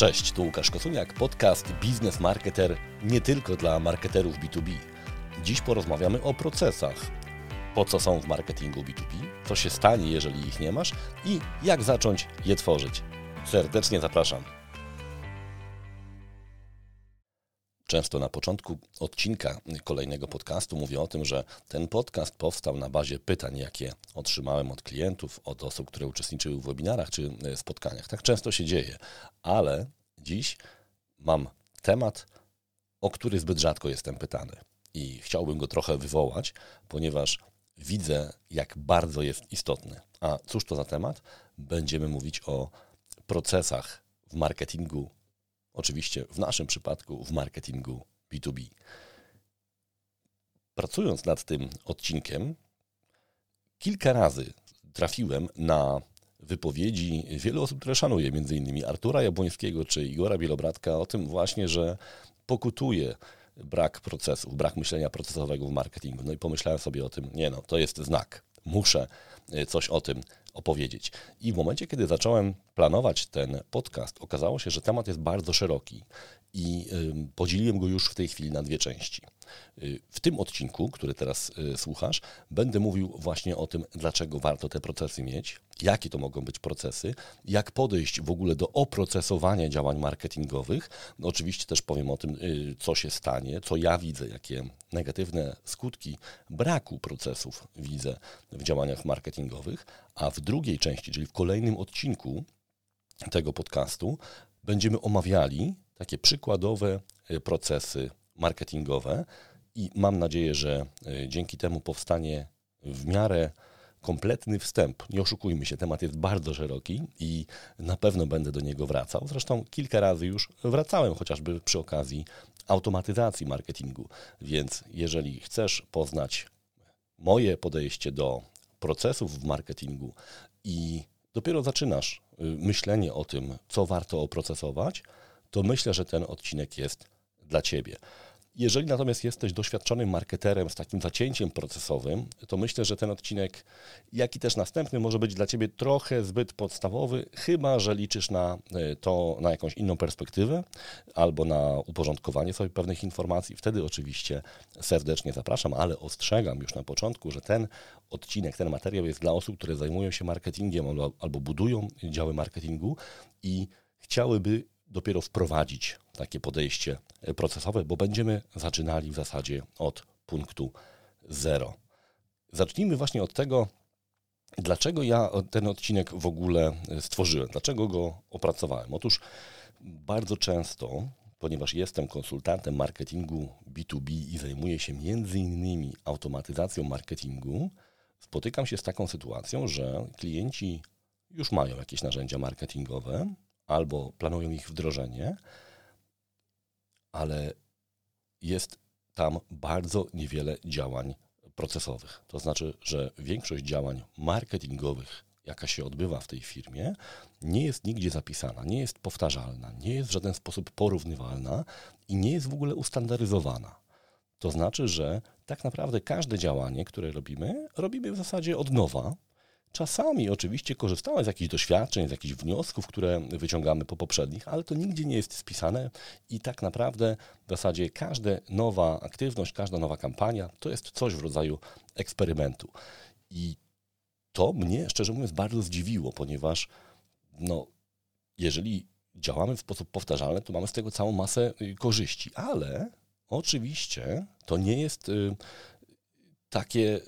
Cześć, tu Łukasz Kosuniak, podcast Biznes Marketer nie tylko dla marketerów B2B. Dziś porozmawiamy o procesach. Po co są w marketingu B2B, co się stanie, jeżeli ich nie masz i jak zacząć je tworzyć. Serdecznie zapraszam. Często na początku odcinka kolejnego podcastu mówię o tym, że ten podcast powstał na bazie pytań, jakie otrzymałem od klientów, od osób, które uczestniczyły w webinarach czy e, spotkaniach. Tak często się dzieje, ale dziś mam temat, o który zbyt rzadko jestem pytany. I chciałbym go trochę wywołać, ponieważ widzę, jak bardzo jest istotny. A cóż to za temat? Będziemy mówić o procesach w marketingu Oczywiście w naszym przypadku w marketingu B2B. Pracując nad tym odcinkiem, kilka razy trafiłem na wypowiedzi wielu osób, które szanuję, innymi Artura Jabłońskiego czy Igora Bielobratka, o tym właśnie, że pokutuje brak procesów, brak myślenia procesowego w marketingu. No i pomyślałem sobie o tym, nie no, to jest znak. Muszę coś o tym opowiedzieć. I w momencie, kiedy zacząłem planować ten podcast, okazało się, że temat jest bardzo szeroki i podzieliłem go już w tej chwili na dwie części. Y, w tym odcinku, który teraz y, słuchasz, będę mówił właśnie o tym, dlaczego warto te procesy mieć, jakie to mogą być procesy, jak podejść w ogóle do oprocesowania działań marketingowych. No, oczywiście też powiem o tym, y, co się stanie, co ja widzę, jakie negatywne skutki braku procesów widzę w działaniach marketingowych, a w drugiej części, czyli w kolejnym odcinku tego podcastu, będziemy omawiali takie przykładowe procesy marketingowe i mam nadzieję, że e, dzięki temu powstanie w miarę kompletny wstęp. Nie oszukujmy się, temat jest bardzo szeroki i na pewno będę do niego wracał. Zresztą kilka razy już wracałem, chociażby przy okazji automatyzacji marketingu. Więc jeżeli chcesz poznać moje podejście do procesów w marketingu i dopiero zaczynasz y, myślenie o tym, co warto oprocesować, to myślę, że ten odcinek jest dla Ciebie. Jeżeli natomiast jesteś doświadczonym marketerem z takim zacięciem procesowym, to myślę, że ten odcinek, jak i też następny, może być dla Ciebie trochę zbyt podstawowy, chyba że liczysz na e, to, na jakąś inną perspektywę albo na uporządkowanie sobie pewnych informacji. Wtedy oczywiście serdecznie zapraszam, ale ostrzegam już na początku, że ten odcinek, ten materiał jest dla osób, które zajmują się marketingiem albo, albo budują działy marketingu i chciałyby dopiero wprowadzić takie podejście procesowe, bo będziemy zaczynali w zasadzie od punktu zero. Zacznijmy właśnie od tego, dlaczego ja ten odcinek w ogóle stworzyłem, dlaczego go opracowałem. Otóż bardzo często, ponieważ jestem konsultantem marketingu B2B i zajmuję się między innymi automatyzacją marketingu, spotykam się z taką sytuacją, że klienci już mają jakieś narzędzia marketingowe, albo planują ich wdrożenie, ale jest tam bardzo niewiele działań procesowych. To znaczy, że większość działań marketingowych, jaka się odbywa w tej firmie, nie jest nigdzie zapisana, nie jest powtarzalna, nie jest w żaden sposób porównywalna i nie jest w ogóle ustandaryzowana. To znaczy, że tak naprawdę każde działanie, które robimy, robimy w zasadzie od nowa, Czasami oczywiście korzystałem z jakichś doświadczeń, z jakichś wniosków, które wyciągamy po poprzednich, ale to nigdzie nie jest spisane i tak naprawdę w zasadzie każda nowa aktywność, każda nowa kampania to jest coś w rodzaju eksperymentu. I to mnie, szczerze mówiąc, bardzo zdziwiło, ponieważ no, jeżeli działamy w sposób powtarzalny, to mamy z tego całą masę y, korzyści, ale oczywiście to nie jest y, takie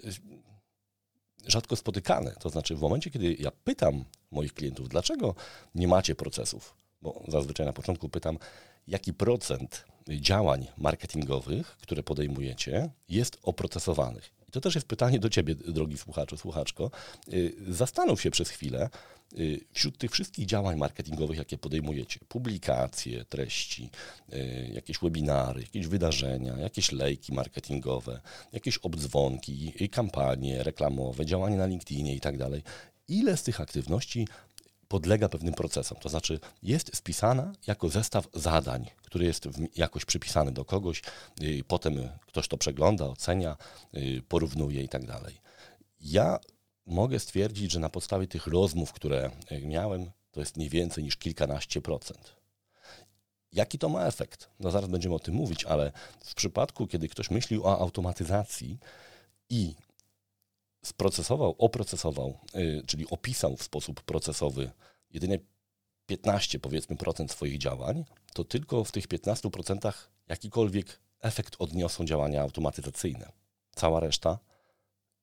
rzadko spotykane. To znaczy, w momencie, kiedy ja pytam moich klientów, dlaczego nie macie procesów, bo zazwyczaj na początku pytam, jaki procent działań marketingowych, które podejmujecie, jest oprocesowanych. To też jest pytanie do Ciebie, drogi słuchaczu, słuchaczko. Y, zastanów się przez chwilę, Y, wśród tych wszystkich działań marketingowych, jakie podejmujecie, publikacje, treści, y, jakieś webinary, jakieś wydarzenia, jakieś lejki marketingowe, jakieś obdzwonki, kampanie reklamowe, działania na LinkedInie i tak dalej, ile z tych aktywności podlega pewnym procesom. To znaczy jest spisana jako zestaw zadań, który jest jakoś przypisany do kogoś, y, potem ktoś to przegląda, ocenia, porównuje i tak dalej. Ja mogę stwierdzić, że na podstawie tych rozmów, które miałem, to jest nie więcej niż kilkanaście procent. Jaki to ma efekt? No zaraz będziemy o tym mówić, ale w przypadku, kiedy ktoś myśli o automatyzacji i sprocesował, oprocesował, yy, czyli opisał w sposób procesowy jedynie 15 powiedzmy procent swoich działań, to tylko w tych 15% jakikolwiek efekt odniosą działania automatyzacyjne. Cała reszta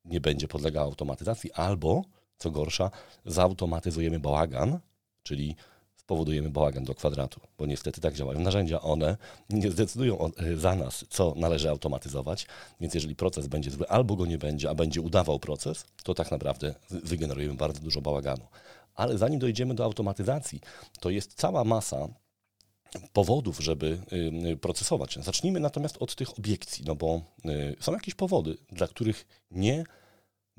nie będzie podlegała automatyzacji, albo co gorsza, zautomatyzujemy bałagan, czyli spowodujemy bałagan do kwadratu, bo niestety tak działają narzędzia. One nie zdecydują e, za nas, co należy automatyzować, więc jeżeli proces będzie zły, albo go nie będzie, a będzie udawał proces, to tak naprawdę wygenerujemy bardzo dużo bałaganu. Ale zanim dojdziemy do automatyzacji, to jest cała masa powodów, żeby y, procesować. Zacznijmy natomiast od tych obiekcji, no bo y, są jakieś powody, dla których nie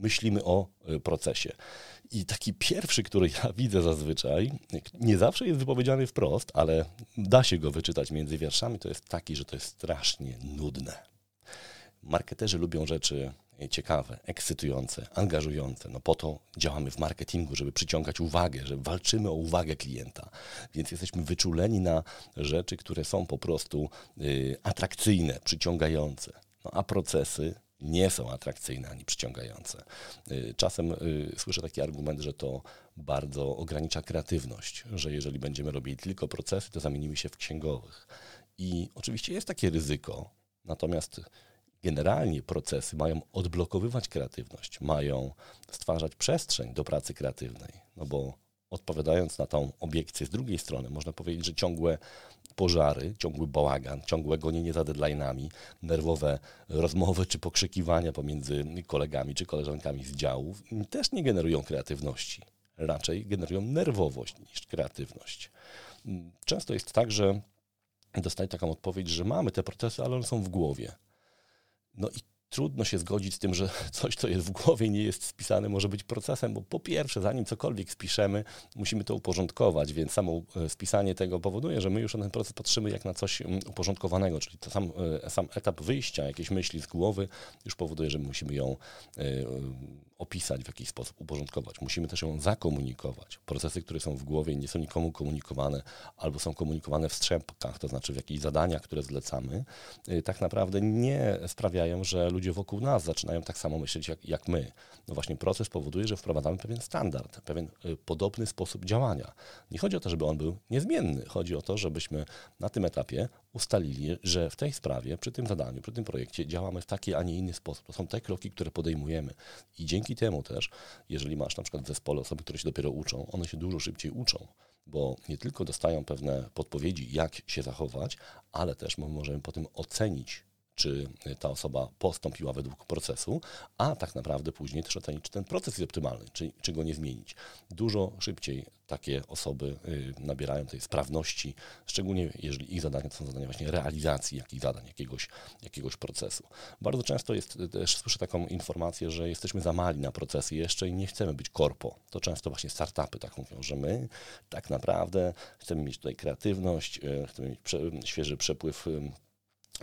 myślimy o y, procesie. I taki pierwszy, który ja widzę zazwyczaj, nie zawsze jest wypowiedziany wprost, ale da się go wyczytać między wierszami, to jest taki, że to jest strasznie nudne. Marketerzy lubią rzeczy ciekawe, ekscytujące, angażujące. No po to działamy w marketingu, żeby przyciągać uwagę, że walczymy o uwagę klienta. Więc jesteśmy wyczuleni na rzeczy, które są po prostu y, atrakcyjne, przyciągające. No a procesy nie są atrakcyjne ani przyciągające. Y, czasem y, słyszę taki argument, że to bardzo ogranicza kreatywność, że jeżeli będziemy robili tylko procesy, to zamienimy się w księgowych. I oczywiście jest takie ryzyko, natomiast generalnie procesy mają odblokowywać kreatywność, mają stwarzać przestrzeń do pracy kreatywnej. No bo odpowiadając na tą obiekcję z drugiej strony, można powiedzieć, że ciągłe pożary, ciągły bałagan, ciągłe gonienie za deadline'ami, nerwowe rozmowy czy pokrzykiwania pomiędzy kolegami czy koleżankami z działów też nie generują kreatywności. Raczej generują nerwowość niż kreatywność. Często jest tak, że dostaję taką odpowiedź, że mamy te procesy, ale one są w głowie. No i trudno się zgodzić z tym, że coś, co jest w głowie, nie jest spisane, może być procesem, bo po pierwsze, zanim cokolwiek spiszemy, musimy to uporządkować, więc samo e, spisanie tego powoduje, że my już na ten proces patrzymy jak na coś mm, uporządkowanego, czyli to sam, e, sam etap wyjścia jakiejś myśli z głowy już powoduje, że musimy ją e, opisać w jakiś sposób, uporządkować. Musimy też ją zakomunikować. Procesy, które są w głowie, nie są nikomu komunikowane, albo są komunikowane w strzępkach, to znaczy w jakichś zadaniach, które zlecamy, tak naprawdę nie sprawiają, że ludzie ludzie wokół nas zaczynają tak samo myśleć jak, jak my. No właśnie proces powoduje, że wprowadzamy pewien standard, pewien y, podobny sposób działania. Nie chodzi o to, żeby on był niezmienny. Chodzi o to, żebyśmy na tym etapie ustalili, że w tej sprawie, przy tym zadaniu, przy tym projekcie działamy w taki, a nie inny sposób. To są te kroki, które podejmujemy. I dzięki temu też, jeżeli masz na przykład w zespole osoby, które się dopiero uczą, one się dużo szybciej uczą bo nie tylko dostają pewne podpowiedzi, jak się zachować, ale też my możemy potem ocenić czy ta osoba postąpiła według procesu, a tak naprawdę później też ocenić, czy ten proces jest optymalny, czy, czy go nie zmienić. Dużo szybciej takie osoby y, nabierają tej sprawności, szczególnie jeżeli ich zadania to są zadania właśnie realizacji jakichś zadań, jakiegoś, jakiegoś procesu. Bardzo często jest, też słyszę taką informację, że jesteśmy za mali na procesy jeszcze i nie chcemy być korpo. To często właśnie startupy tak mówią, że my tak naprawdę chcemy mieć tutaj kreatywność, y, chcemy mieć prze, świeży przepływ y,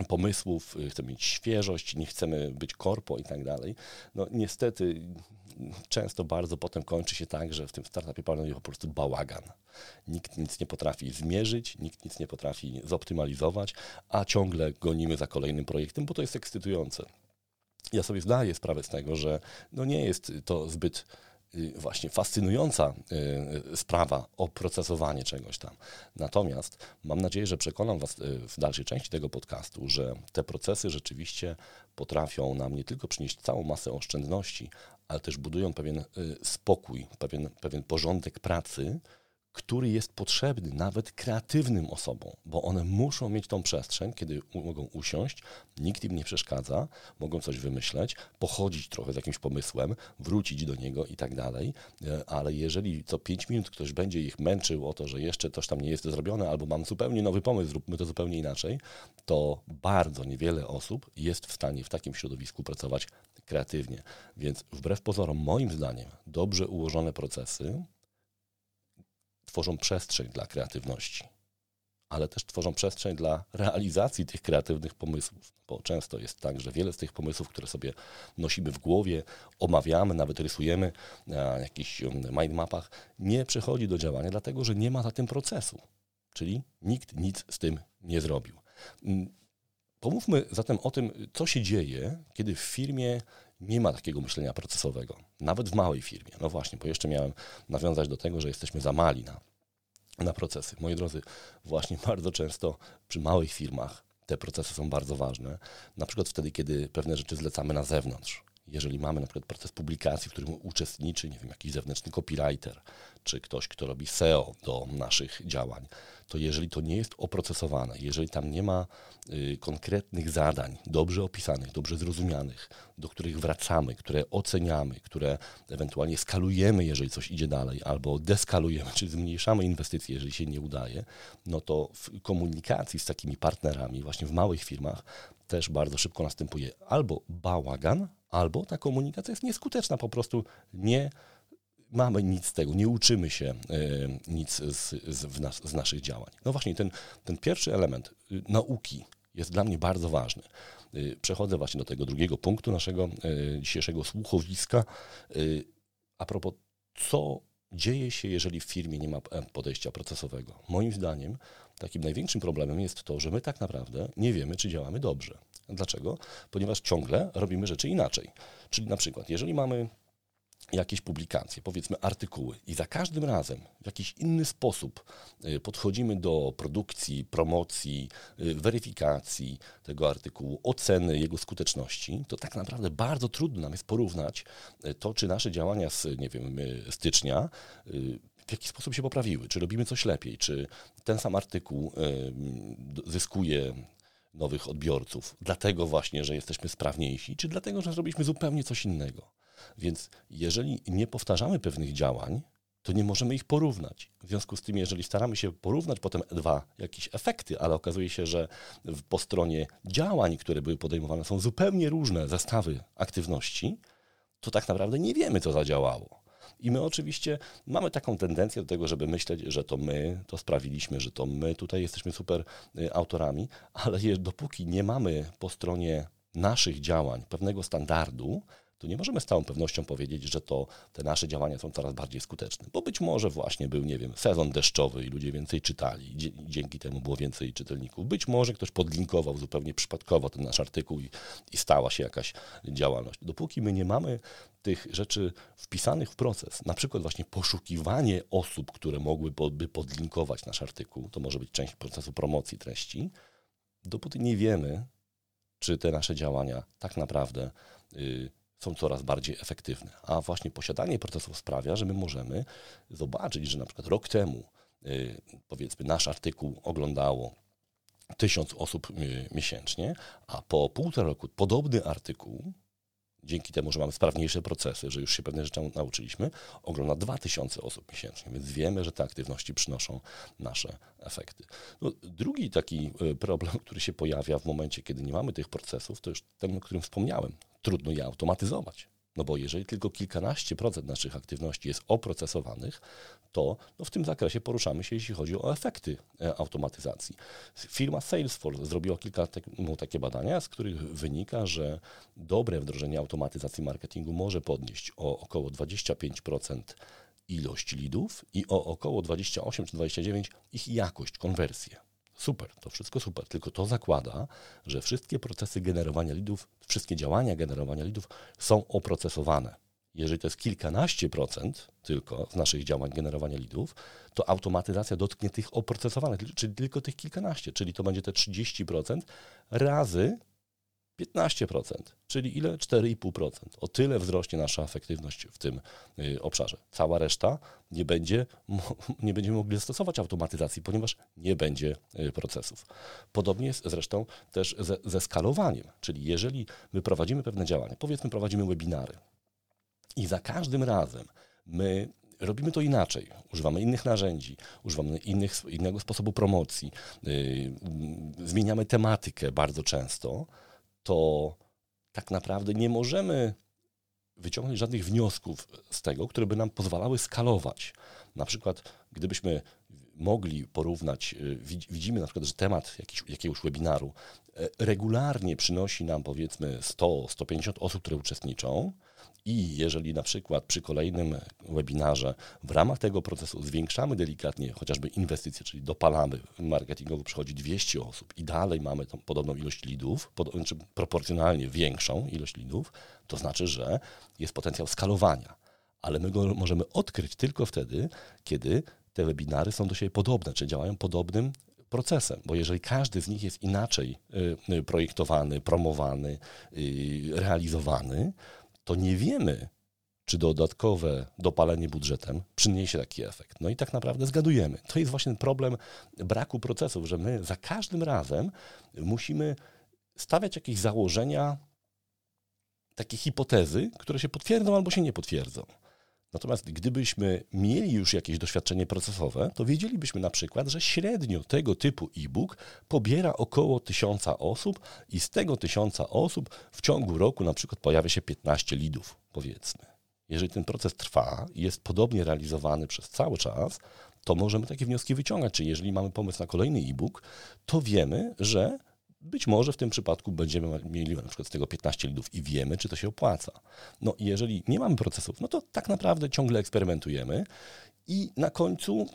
pomysłów, y, chcemy mieć świeżość, nie chcemy być korpo i tak dalej. No niestety często bardzo potem kończy się tak, że w tym startupie panuje po prostu bałagan. Nikt nic nie potrafi zmierzyć, nikt nic nie potrafi zoptymalizować, a ciągle gonimy za kolejnym projektem, bo to jest ekscytujące. Ja sobie zdaję sprawę z tego, że no nie jest to zbyt właśnie fascynująca y, sprawa, oprocesowanie czegoś tam. Natomiast mam nadzieję, że przekonam Was y, w dalszej części tego podcastu, że te procesy rzeczywiście potrafią nam nie tylko przynieść całą masę oszczędności, ale też budują pewien spokój, pewien, pewien porządek pracy, który jest potrzebny nawet kreatywnym osobom, bo one muszą mieć tą przestrzeń, kiedy mogą usiąść, nikt im nie przeszkadza, mogą coś wymyśleć, pochodzić trochę z jakimś pomysłem, wrócić do niego i tak dalej, e, ale jeżeli co pięć minut ktoś będzie ich męczył o to, że jeszcze coś tam nie jest zrobione, albo mam zupełnie nowy pomysł, zróbmy to zupełnie inaczej, to bardzo niewiele osób jest w stanie w takim środowisku pracować kreatywnie. Więc wbrew pozorom, moim zdaniem, dobrze ułożone procesy, tworzą przestrzeń dla kreatywności, ale też tworzą przestrzeń dla realizacji tych kreatywnych pomysłów. Bo często jest tak, że wiele z tych pomysłów, które sobie nosimy w głowie, omawiamy, nawet rysujemy na jakichś mindmapach, nie przechodzi do działania, dlatego że nie ma za tym procesu. czyli nikt nic z tym nie zrobił. Mm, pomówmy zatem o tym, co się dzieje, kiedy w firmie nie ma takiego myślenia procesowego, nawet w małej firmie. No właśnie, bo jeszcze miałem nawiązać do tego, że jesteśmy za mali na, na procesy. Moi drodzy, właśnie bardzo często przy małych firmach te procesy są bardzo ważne. Na przykład wtedy, kiedy pewne rzeczy zlecamy na zewnątrz. Jeżeli mamy na przykład proces publikacji, w którym uczestniczy, nie wiem, jakiś zewnętrzny copywriter, czy ktoś, kto robi SEO do naszych działań, to jeżeli to nie jest oprocesowane, jeżeli tam nie ma y, konkretnych zadań, dobrze opisanych, dobrze zrozumianych, do których wracamy, które oceniamy, które ewentualnie skalujemy, jeżeli coś idzie dalej, albo deskalujemy, czyli zmniejszamy inwestycje, jeżeli się nie udaje, no to w komunikacji z takimi partnerami, właśnie w małych firmach, też bardzo szybko następuje albo bałagan, albo ta komunikacja jest nieskuteczna, po prostu nie mamy nic z tego, nie uczymy się y, nic z, z, nas, z, naszych działań. No właśnie, ten, ten pierwszy element y, nauki jest dla mnie bardzo ważny. Y, przechodzę właśnie do tego drugiego punktu naszego dzisiejszego słuchowiska. A propos, co dzieje się, jeżeli w firmie nie ma podejścia procesowego? Moim zdaniem takim największym problemem jest to, że my tak naprawdę nie wiemy, czy działamy dobrze. Dlaczego? Ponieważ ciągle robimy rzeczy inaczej. Czyli na przykład, jeżeli mamy jakieś publikacje, powiedzmy artykuły i za każdym razem w jakiś inny sposób y, podchodzimy do produkcji, promocji, y, weryfikacji tego artykułu, oceny jego skuteczności, to tak naprawdę bardzo trudno nam jest porównać y, to, czy nasze działania z, nie wiem, stycznia w jaki sposób się poprawiły, czy robimy coś lepiej, czy ten sam artykuł zyskuje nowych odbiorców, dlatego właśnie, że jesteśmy sprawniejsi, czy dlatego, że zrobiliśmy zupełnie coś innego. Więc jeżeli nie powtarzamy pewnych działań, to nie możemy ich porównać. W związku z tym, jeżeli staramy się porównać potem dwa jakieś efekty, ale okazuje się, że po stronie działań, które były podejmowane, są zupełnie różne zestawy aktywności, to tak naprawdę nie wiemy, co zadziałało. I my oczywiście mamy taką tendencję do tego, żeby myśleć, że to my to sprawiliśmy, że to my tutaj jesteśmy super y, autorami, ale dopóki nie mamy po stronie naszych działań pewnego standardu, to nie możemy z całą pewnością powiedzieć, że to te nasze działania są coraz bardziej skuteczne, bo być może właśnie był, nie wiem, sezon deszczowy i ludzie więcej czytali, dzięki temu było więcej czytelników. Być może ktoś podlinkował zupełnie przypadkowo ten nasz artykuł i, i stała się jakaś działalność. Dopóki my nie mamy tych rzeczy wpisanych w proces, na przykład właśnie poszukiwanie osób, które mogłyby podlinkować nasz artykuł, to może być część procesu promocji treści, dopóty nie wiemy, czy te nasze działania tak naprawdę y, są coraz bardziej efektywne. A właśnie posiadanie procesów sprawia, że my możemy zobaczyć, że na przykład rok temu, y, powiedzmy, nasz artykuł oglądało tysiąc osób y, miesięcznie, a po półtora roku podobny artykuł dzięki temu, że mamy sprawniejsze procesy, że już się pewne rzeczy nauczyliśmy, ogląda 2000 osób miesięcznie, więc wiemy, że te aktywności przynoszą nasze efekty. No, drugi taki e, problem, który się pojawia w momencie, kiedy nie mamy tych procesów, to już ten, o którym wspomniałem. Trudno je automatyzować. No bo jeżeli tylko kilkanaście procent naszych aktywności jest oprocesowanych, to no w tym zakresie poruszamy się, jeśli chodzi o efekty e, automatyzacji. Firma Salesforce zrobiła kilka no, takie badania, z których wynika, że dobre wdrożenie automatyzacji marketingu może podnieść o około 25% ilość lidów i o około 28 czy 29 ich jakość, konwersję. Super, to wszystko super, tylko to zakłada, że wszystkie procesy generowania lidów, wszystkie działania generowania lidów są oprocesowane. Jeżeli to jest kilkanaście procent tylko z naszych działań generowania lidów, to automatyzacja dotknie tych oprocesowanych, czyli tylko tych kilkanaście, czyli to będzie te 30% razy 15%, czyli ile? 4,5%. O tyle wzrośnie nasza efektywność w tym y, obszarze. Cała reszta nie będzie, nie będziemy mogli zastosować automatyzacji, ponieważ nie będzie y, procesów. Podobnie jest zresztą też ze, ze skalowaniem, czyli jeżeli my prowadzimy pewne działania, powiedzmy prowadzimy webinary i za każdym razem my robimy to inaczej. Używamy innych narzędzi, używamy innych, innego sposobu promocji, yy, zmieniamy tematykę bardzo często, to tak naprawdę nie możemy wyciągnąć żadnych wniosków z tego, które by nam pozwalały skalować. Na przykład, gdybyśmy mogli porównać, y, widzimy na przykład, że temat jakiegoś webinaru e, regularnie przynosi nam powiedzmy 100-150 osób, które uczestniczą, i jeżeli na przykład przy kolejnym webinarze w ramach tego procesu zwiększamy delikatnie chociażby inwestycje, czyli dopalamy, marketingowo przychodzi 200 osób i dalej mamy tą podobną ilość lidów, pod, proporcjonalnie większą ilość lidów, to znaczy, że jest potencjał skalowania. Ale my go możemy odkryć tylko wtedy, kiedy te webinary są do siebie podobne, czy działają podobnym procesem, bo jeżeli każdy z nich jest inaczej y, y, projektowany, promowany, y, realizowany, to nie wiemy, czy dodatkowe dopalenie budżetem przyniesie taki efekt. No i tak naprawdę zgadujemy. To jest właśnie problem braku procesów, że my za każdym razem musimy stawiać jakieś założenia, takie hipotezy, które się potwierdzą albo się nie potwierdzą. Natomiast gdybyśmy mieli już jakieś doświadczenie procesowe, to wiedzielibyśmy na przykład, że średnio tego typu e-book pobiera około tysiąca osób i z tego tysiąca osób w ciągu roku na przykład pojawia się 15 lidów, powiedzmy. Jeżeli ten proces trwa i jest podobnie realizowany przez cały czas, to możemy takie wnioski wyciągać. Czyli jeżeli mamy pomysł na kolejny e-book, to wiemy, że być może w tym przypadku będziemy mieli na przykład z tego 15 lidów i wiemy, czy to się opłaca. No jeżeli nie mamy procesów, no to tak naprawdę ciągle eksperymentujemy i na końcu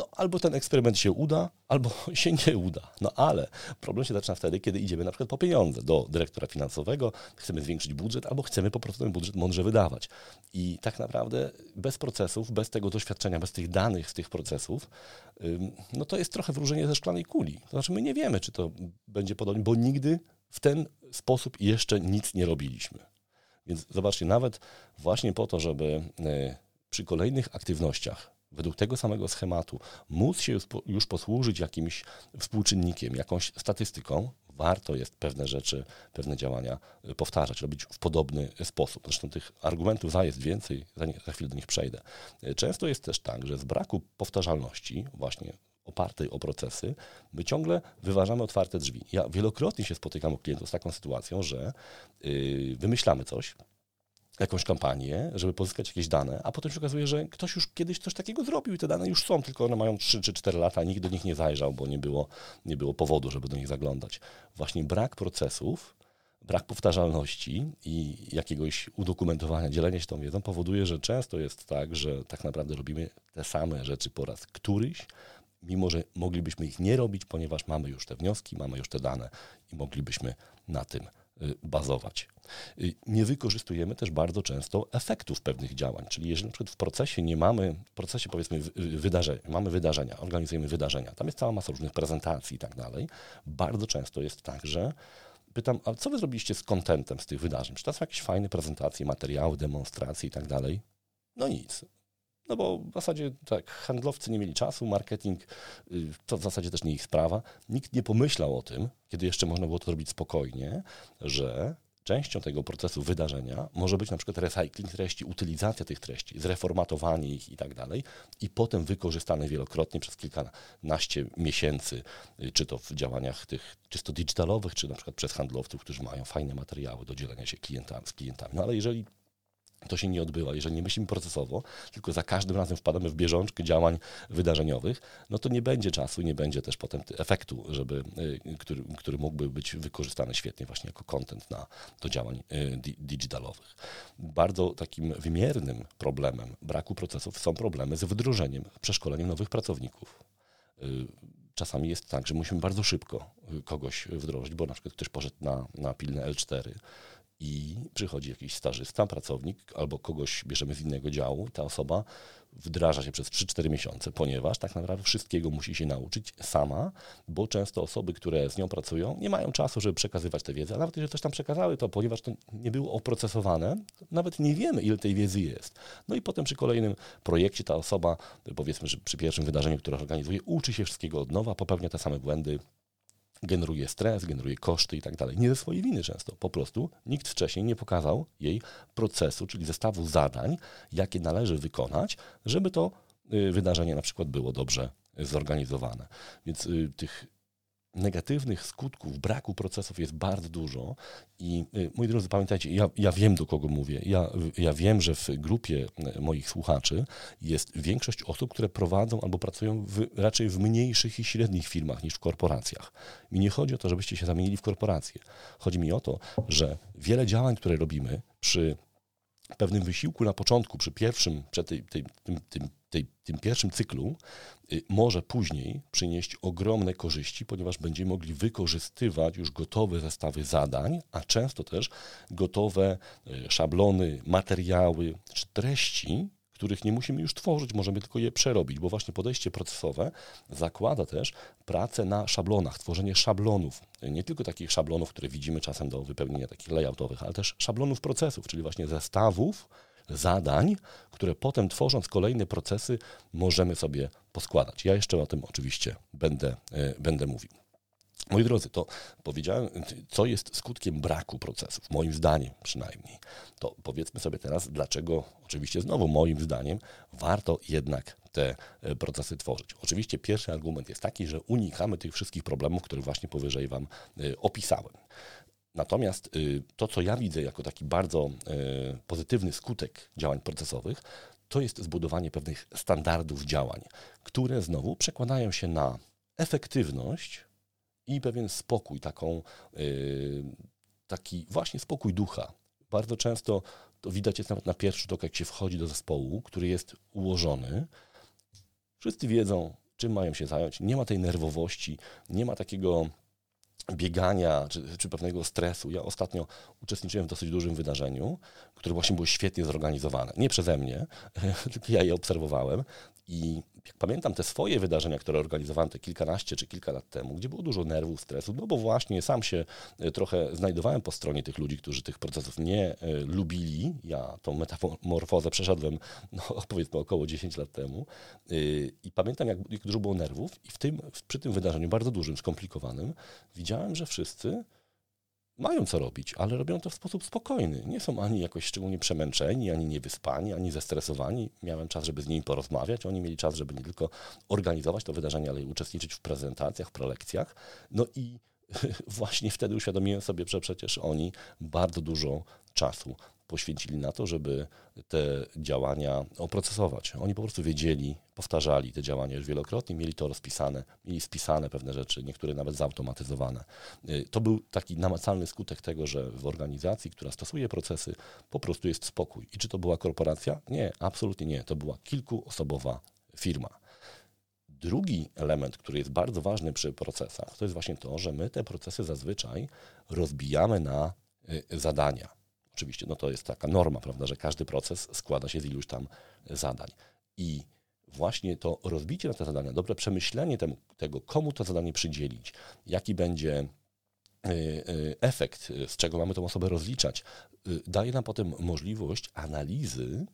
no, albo ten eksperyment się uda, albo się nie uda. No ale problem się zaczyna wtedy, kiedy idziemy na przykład po pieniądze do dyrektora finansowego, chcemy zwiększyć budżet, albo chcemy po prostu ten budżet mądrze wydawać. I tak naprawdę bez procesów, bez tego doświadczenia, bez tych danych z tych procesów, no to jest trochę wróżenie ze szklanej kuli. To znaczy my nie wiemy, czy to będzie podobnie, bo nigdy w ten sposób jeszcze nic nie robiliśmy. Więc zobaczcie, nawet właśnie po to, żeby e, przy kolejnych aktywnościach według tego samego schematu móc się już posłużyć jakimś współczynnikiem, jakąś statystyką, warto jest pewne rzeczy, pewne działania y, powtarzać, robić w podobny sposób. Zresztą tych argumentów za jest więcej, za, chwilę do nich przejdę. Y, często jest też tak, że z braku powtarzalności, właśnie opartej o procesy, my ciągle wyważamy otwarte drzwi. Ja wielokrotnie się spotykam u klientów z taką sytuacją, że yy, wymyślamy coś, jakąś kampanię, żeby pozyskać jakieś dane, a potem się okazuje, że ktoś już kiedyś coś takiego zrobił i te dane już są, tylko one mają 3 czy 4 lata, nikt do nich nie zajrzał, bo nie było, nie było powodu, żeby do nich zaglądać. Właśnie brak procesów, brak powtarzalności i jakiegoś udokumentowania, dzielenia się tą wiedzą powoduje, że często jest tak, że tak naprawdę robimy te same rzeczy po raz któryś, mimo że moglibyśmy ich nie robić, ponieważ mamy już te wnioski, mamy już te dane i moglibyśmy na tym bazować. Y, nie wykorzystujemy też bardzo często efektów pewnych działań. Czyli jeżeli na przykład w procesie nie mamy, w procesie powiedzmy wydarzenia, mamy wydarzenia, organizujemy wydarzenia, tam jest cała masa różnych prezentacji i tak dalej, bardzo często jest tak, że pytam, a co wy zrobiliście z kontentem z tych wydarzeń? Czy to są jakieś fajne prezentacje, materiały, demonstracje i tak dalej? No nic. No bo w zasadzie tak, handlowcy nie mieli czasu, marketing y, to w zasadzie też nie ich sprawa. Nikt nie pomyślał o tym, kiedy jeszcze można było to zrobić spokojnie, że częścią tego procesu wydarzenia może być na przykład recycling treści, utylizacja tych treści, zreformatowanie ich i tak dalej i potem wykorzystane wielokrotnie przez kilkanaście miesięcy, y, czy to w działaniach tych czysto digitalowych, czy na przykład przez handlowców, którzy mają fajne materiały do dzielenia się z klientami. No ale jeżeli to się nie odbywa. Jeżeli nie myślimy procesowo, tylko za każdym razem wpadamy w bieżączkę działań wydarzeniowych, no to nie będzie czasu, nie będzie też potem efektu, żeby, y, który, który mógłby być wykorzystany świetnie właśnie jako content na, do działań y, digitalowych. Bardzo takim wymiernym problemem braku procesów są problemy z wdrożeniem, przeszkoleniem nowych pracowników y, czasami jest tak, że musimy bardzo szybko kogoś wdrożyć, bo na przykład ktoś poszedł na, na pilne L4, i przychodzi jakiś stażysta, pracownik albo kogoś bierzemy z innego działu ta osoba wdraża się przez 3-4 miesiące, ponieważ tak naprawdę wszystkiego musi się nauczyć sama, bo często osoby, które z nią pracują, nie mają czasu, żeby przekazywać tę wiedzę, a nawet jeżeli coś tam przekazały, to ponieważ to nie było oprocesowane, nawet nie wiemy, ile tej wiedzy jest. No i potem przy kolejnym projekcie ta osoba, powiedzmy, że przy pierwszym wydarzeniu, które organizuje, uczy się wszystkiego od nowa, popełnia te same błędy, generuje stres, generuje koszty i tak dalej. Nie ze swojej winy często. Po prostu nikt wcześniej nie pokazał jej procesu, czyli zestawu zadań, jakie należy wykonać, żeby to y, wydarzenie na przykład było dobrze zorganizowane. Więc y, tych negatywnych skutków braku procesów jest bardzo dużo i y, moi drodzy, pamiętajcie, ja, ja wiem do kogo mówię. Ja, ja wiem, że w grupie y, moich słuchaczy jest większość osób, które prowadzą albo pracują w, raczej w mniejszych i średnich firmach niż w korporacjach. Mi nie chodzi o to, żebyście się zamienili w korporację. Chodzi mi o to, że wiele działań, które robimy przy pewnym wysiłku na początku, przy pierwszym, przed tej, tej, tym, tym, tej, tym pierwszym cyklu, y, może później przynieść ogromne korzyści, ponieważ będziemy mogli wykorzystywać już gotowe zestawy zadań, a często też gotowe y, szablony, materiały czy treści, których nie musimy już tworzyć, możemy tylko je przerobić, bo właśnie podejście procesowe zakłada też pracę na szablonach, tworzenie szablonów. Nie tylko takich szablonów, które widzimy czasem do wypełnienia takich layoutowych, ale też szablonów procesów, czyli właśnie zestawów zadań, które potem tworząc kolejne procesy możemy sobie poskładać. Ja jeszcze o tym oczywiście będę, e, będę mówił. Moi drodzy, to powiedziałem, co jest skutkiem braku procesów, moim zdaniem przynajmniej. To powiedzmy sobie teraz, dlaczego, oczywiście znowu moim zdaniem, warto jednak te e, procesy tworzyć. Oczywiście pierwszy argument jest taki, że unikamy tych wszystkich problemów, które właśnie powyżej Wam e, opisałem. Natomiast y, to, co ja widzę jako taki bardzo e, pozytywny skutek działań procesowych, to jest zbudowanie pewnych standardów działań, które znowu przekładają się na efektywność, i pewien spokój, taką, yy, taki właśnie spokój ducha. Bardzo często to widać jest nawet na pierwszy tok, jak się wchodzi do zespołu, który jest ułożony. Wszyscy wiedzą, czym mają się zająć. Nie ma tej nerwowości, nie ma takiego biegania czy, czy, pewnego stresu. Ja ostatnio uczestniczyłem w dosyć dużym wydarzeniu, które właśnie było świetnie zorganizowane. Nie przeze mnie, tylko ja je obserwowałem i jak pamiętam te swoje wydarzenia, które organizowałem te kilkanaście czy kilka lat temu, gdzie było dużo nerwów, stresu, no bo właśnie sam się e, trochę znajdowałem po stronie tych ludzi, którzy tych procesów nie e, lubili. Ja tą metamorfozę przeszedłem, no, powiedzmy, około 10 lat temu. E, I pamiętam, jak, jak dużo było nerwów, i w tym, przy tym wydarzeniu, bardzo dużym, skomplikowanym, widziałem, że wszyscy mają co robić, ale robią to w sposób spokojny. Nie są ani jakoś szczególnie przemęczeni, ani niewyspani, ani zestresowani. Miałem czas, żeby z nimi porozmawiać. Oni mieli czas, żeby nie tylko organizować to wydarzenie, ale i uczestniczyć w prezentacjach, w prelekcjach. No i właśnie wtedy uświadomiłem sobie, że przecież oni bardzo dużo czasu poświęcili na to, żeby te działania oprocesować. Oni po prostu wiedzieli, powtarzali te działania już wielokrotnie, mieli to rozpisane, mieli spisane pewne rzeczy, niektóre nawet zautomatyzowane. Y, to był taki namacalny skutek tego, że w organizacji, która stosuje procesy, po prostu jest spokój. I czy to była korporacja? Nie, absolutnie nie. To była kilkuosobowa firma. Drugi element, który jest bardzo ważny przy procesach, to jest właśnie to, że my te procesy zazwyczaj rozbijamy na y, zadania Oczywiście no to jest taka norma, prawda, że każdy proces składa się z iluś tam zadań. I właśnie to rozbicie na te zadania, dobre przemyślenie temu, tego, komu to zadanie przydzielić, jaki będzie y, y, efekt, z czego mamy tę osobę rozliczać, y, daje nam potem możliwość analizy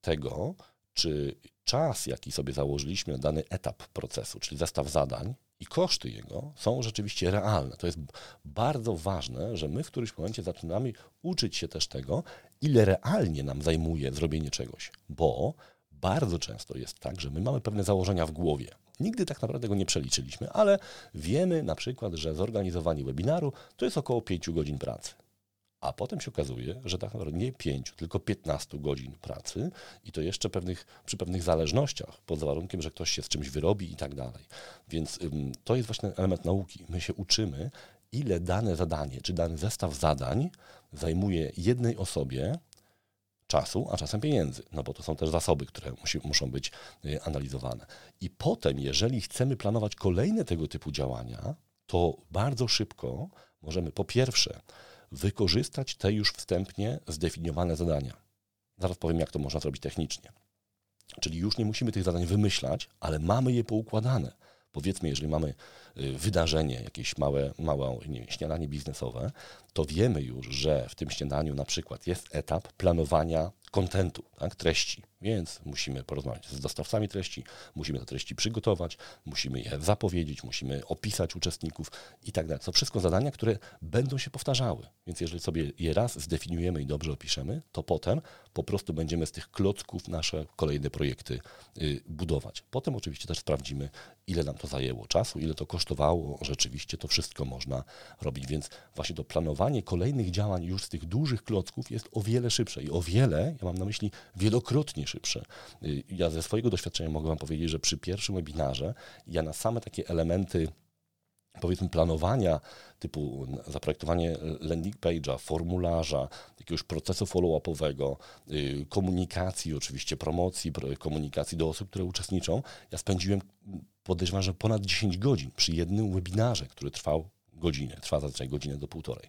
tego, czy czas, jaki sobie założyliśmy na dany etap procesu, czyli zestaw zadań, i koszty jego są rzeczywiście realne. To jest bardzo ważne, że my w którymś momencie zaczynamy uczyć się też tego, ile realnie nam zajmuje zrobienie czegoś, bo bardzo często jest tak, że my mamy pewne założenia w głowie. Nigdy tak naprawdę go nie przeliczyliśmy, ale wiemy na przykład, że zorganizowanie webinaru to jest około 5 godzin pracy. A potem się okazuje, że tak naprawdę nie 5, tylko 15 godzin pracy i to jeszcze pewnych, przy pewnych zależnościach, pod warunkiem, że ktoś się z czymś wyrobi i tak dalej. Więc ym, to jest właśnie element nauki. My się uczymy, ile dane zadanie, czy dany zestaw zadań zajmuje jednej osobie czasu, a czasem pieniędzy, no bo to są też zasoby, które musi, muszą być y, analizowane. I potem, jeżeli chcemy planować kolejne tego typu działania, to bardzo szybko możemy po pierwsze wykorzystać te już wstępnie zdefiniowane zadania. Zaraz powiem, jak to można zrobić technicznie. Czyli już nie musimy tych zadań wymyślać, ale mamy je poukładane. Powiedzmy, jeżeli mamy y, wydarzenie, jakieś małe, małe nie, śniadanie biznesowe, to wiemy już, że w tym śniadaniu na przykład jest etap planowania kontentu, tak, treści. Więc musimy porozmawiać z dostawcami treści, musimy te treści przygotować, musimy je zapowiedzieć, musimy opisać uczestników i tak dalej. To wszystko zadania, które będą się powtarzały. Więc jeżeli sobie je raz zdefiniujemy i dobrze opiszemy, to potem po prostu będziemy z tych klocków nasze kolejne projekty y, budować. Potem oczywiście też sprawdzimy, ile nam to zajęło czasu, ile to kosztowało. Rzeczywiście to wszystko można robić. Więc właśnie to planowanie kolejnych działań już z tych dużych klocków jest o wiele szybsze i o wiele, ja mam na myśli wielokrotnie szybsze. Y, ja ze swojego doświadczenia mogę Wam powiedzieć, że przy pierwszym webinarze ja na same takie elementy powiedzmy planowania typu zaprojektowanie landing page'a, formularza, jakiegoś procesu follow-upowego, y, komunikacji oczywiście, promocji, komunikacji do osób, które uczestniczą, ja spędziłem podejrzewam, że ponad 10 godzin przy jednym webinarze, który trwał godzinę, trwa zazwyczaj godzinę do półtorej.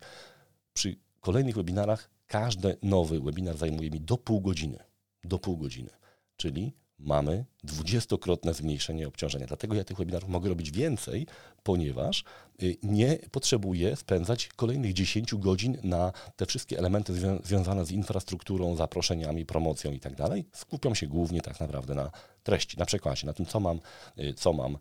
Przy kolejnych webinarach każdy nowy webinar zajmuje mi do pół godziny. Do pół godziny. Czyli mamy dwudziestokrotne zmniejszenie obciążenia. Dlatego ja tych webinarów mogę robić więcej, ponieważ y, nie potrzebuję spędzać kolejnych 10 godzin na te wszystkie elementy związane z infrastrukturą, zaproszeniami, promocją i tak dalej. Skupiam się głównie tak naprawdę na treści, na przekładzie, na tym, co mam, y, co mam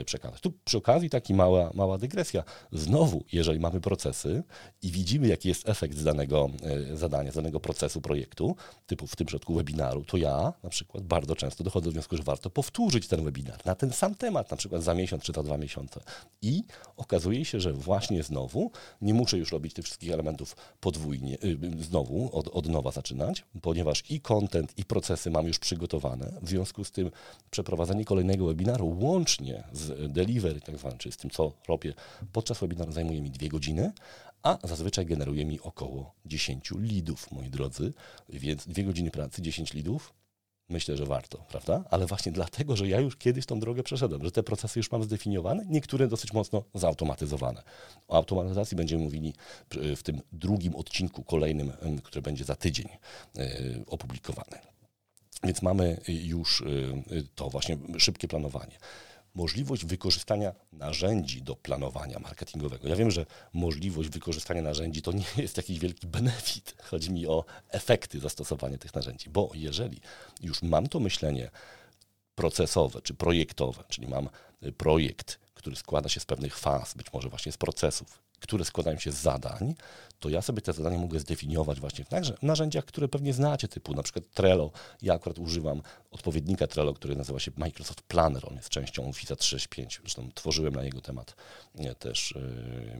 y, przekazać. Tu przy okazji taki mała, mała dygresja. Znowu, jeżeli mamy procesy i widzimy, jaki jest efekt z danego zadania, z danego procesu, projektu, typu w tym przypadku webinaru, to ja na przykład bardzo często dochodzę do wniosku, że warto powtórzyć ten webinar na ten sam temat, na przykład za miesiąc czy za dwa miesiące. I okazuje się, że właśnie znowu nie muszę już robić tych wszystkich elementów podwójnie, y, znowu od, od nowa zaczynać, ponieważ i content, i procesy mam już przygotowane. W związku z tym przeprowadzenie kolejnego webinaru łącznie z delivery, tak zwanym, czyli z tym, co robię podczas webinaru, zajmuje mi dwie godziny, a zazwyczaj generuje mi około 10 lidów, moi drodzy. Więc dwie godziny pracy, 10 lidów, Myślę, że warto, prawda? Ale właśnie dlatego, że ja już kiedyś tą drogę przeszedłem, że te procesy już mam zdefiniowane, niektóre dosyć mocno zautomatyzowane. O automatyzacji będziemy mówili w tym drugim odcinku kolejnym, który będzie za tydzień e, opublikowany. Więc mamy już e, to właśnie szybkie planowanie możliwość wykorzystania narzędzi do planowania marketingowego. Ja wiem, że możliwość wykorzystania narzędzi to nie jest jakiś wielki benefit. Chodzi mi o efekty zastosowania tych narzędzi, bo jeżeli już mam to myślenie procesowe czy projektowe, czyli mam projekt, który składa się z pewnych faz, być może właśnie z procesów, które składają się z zadań, to ja sobie te zadania mogę zdefiniować właśnie w narzędziach, które pewnie znacie, typu na przykład Trello. Ja akurat używam odpowiednika Trello, który nazywa się Microsoft Planner. On jest częścią Office 365. Zresztą tworzyłem na jego temat też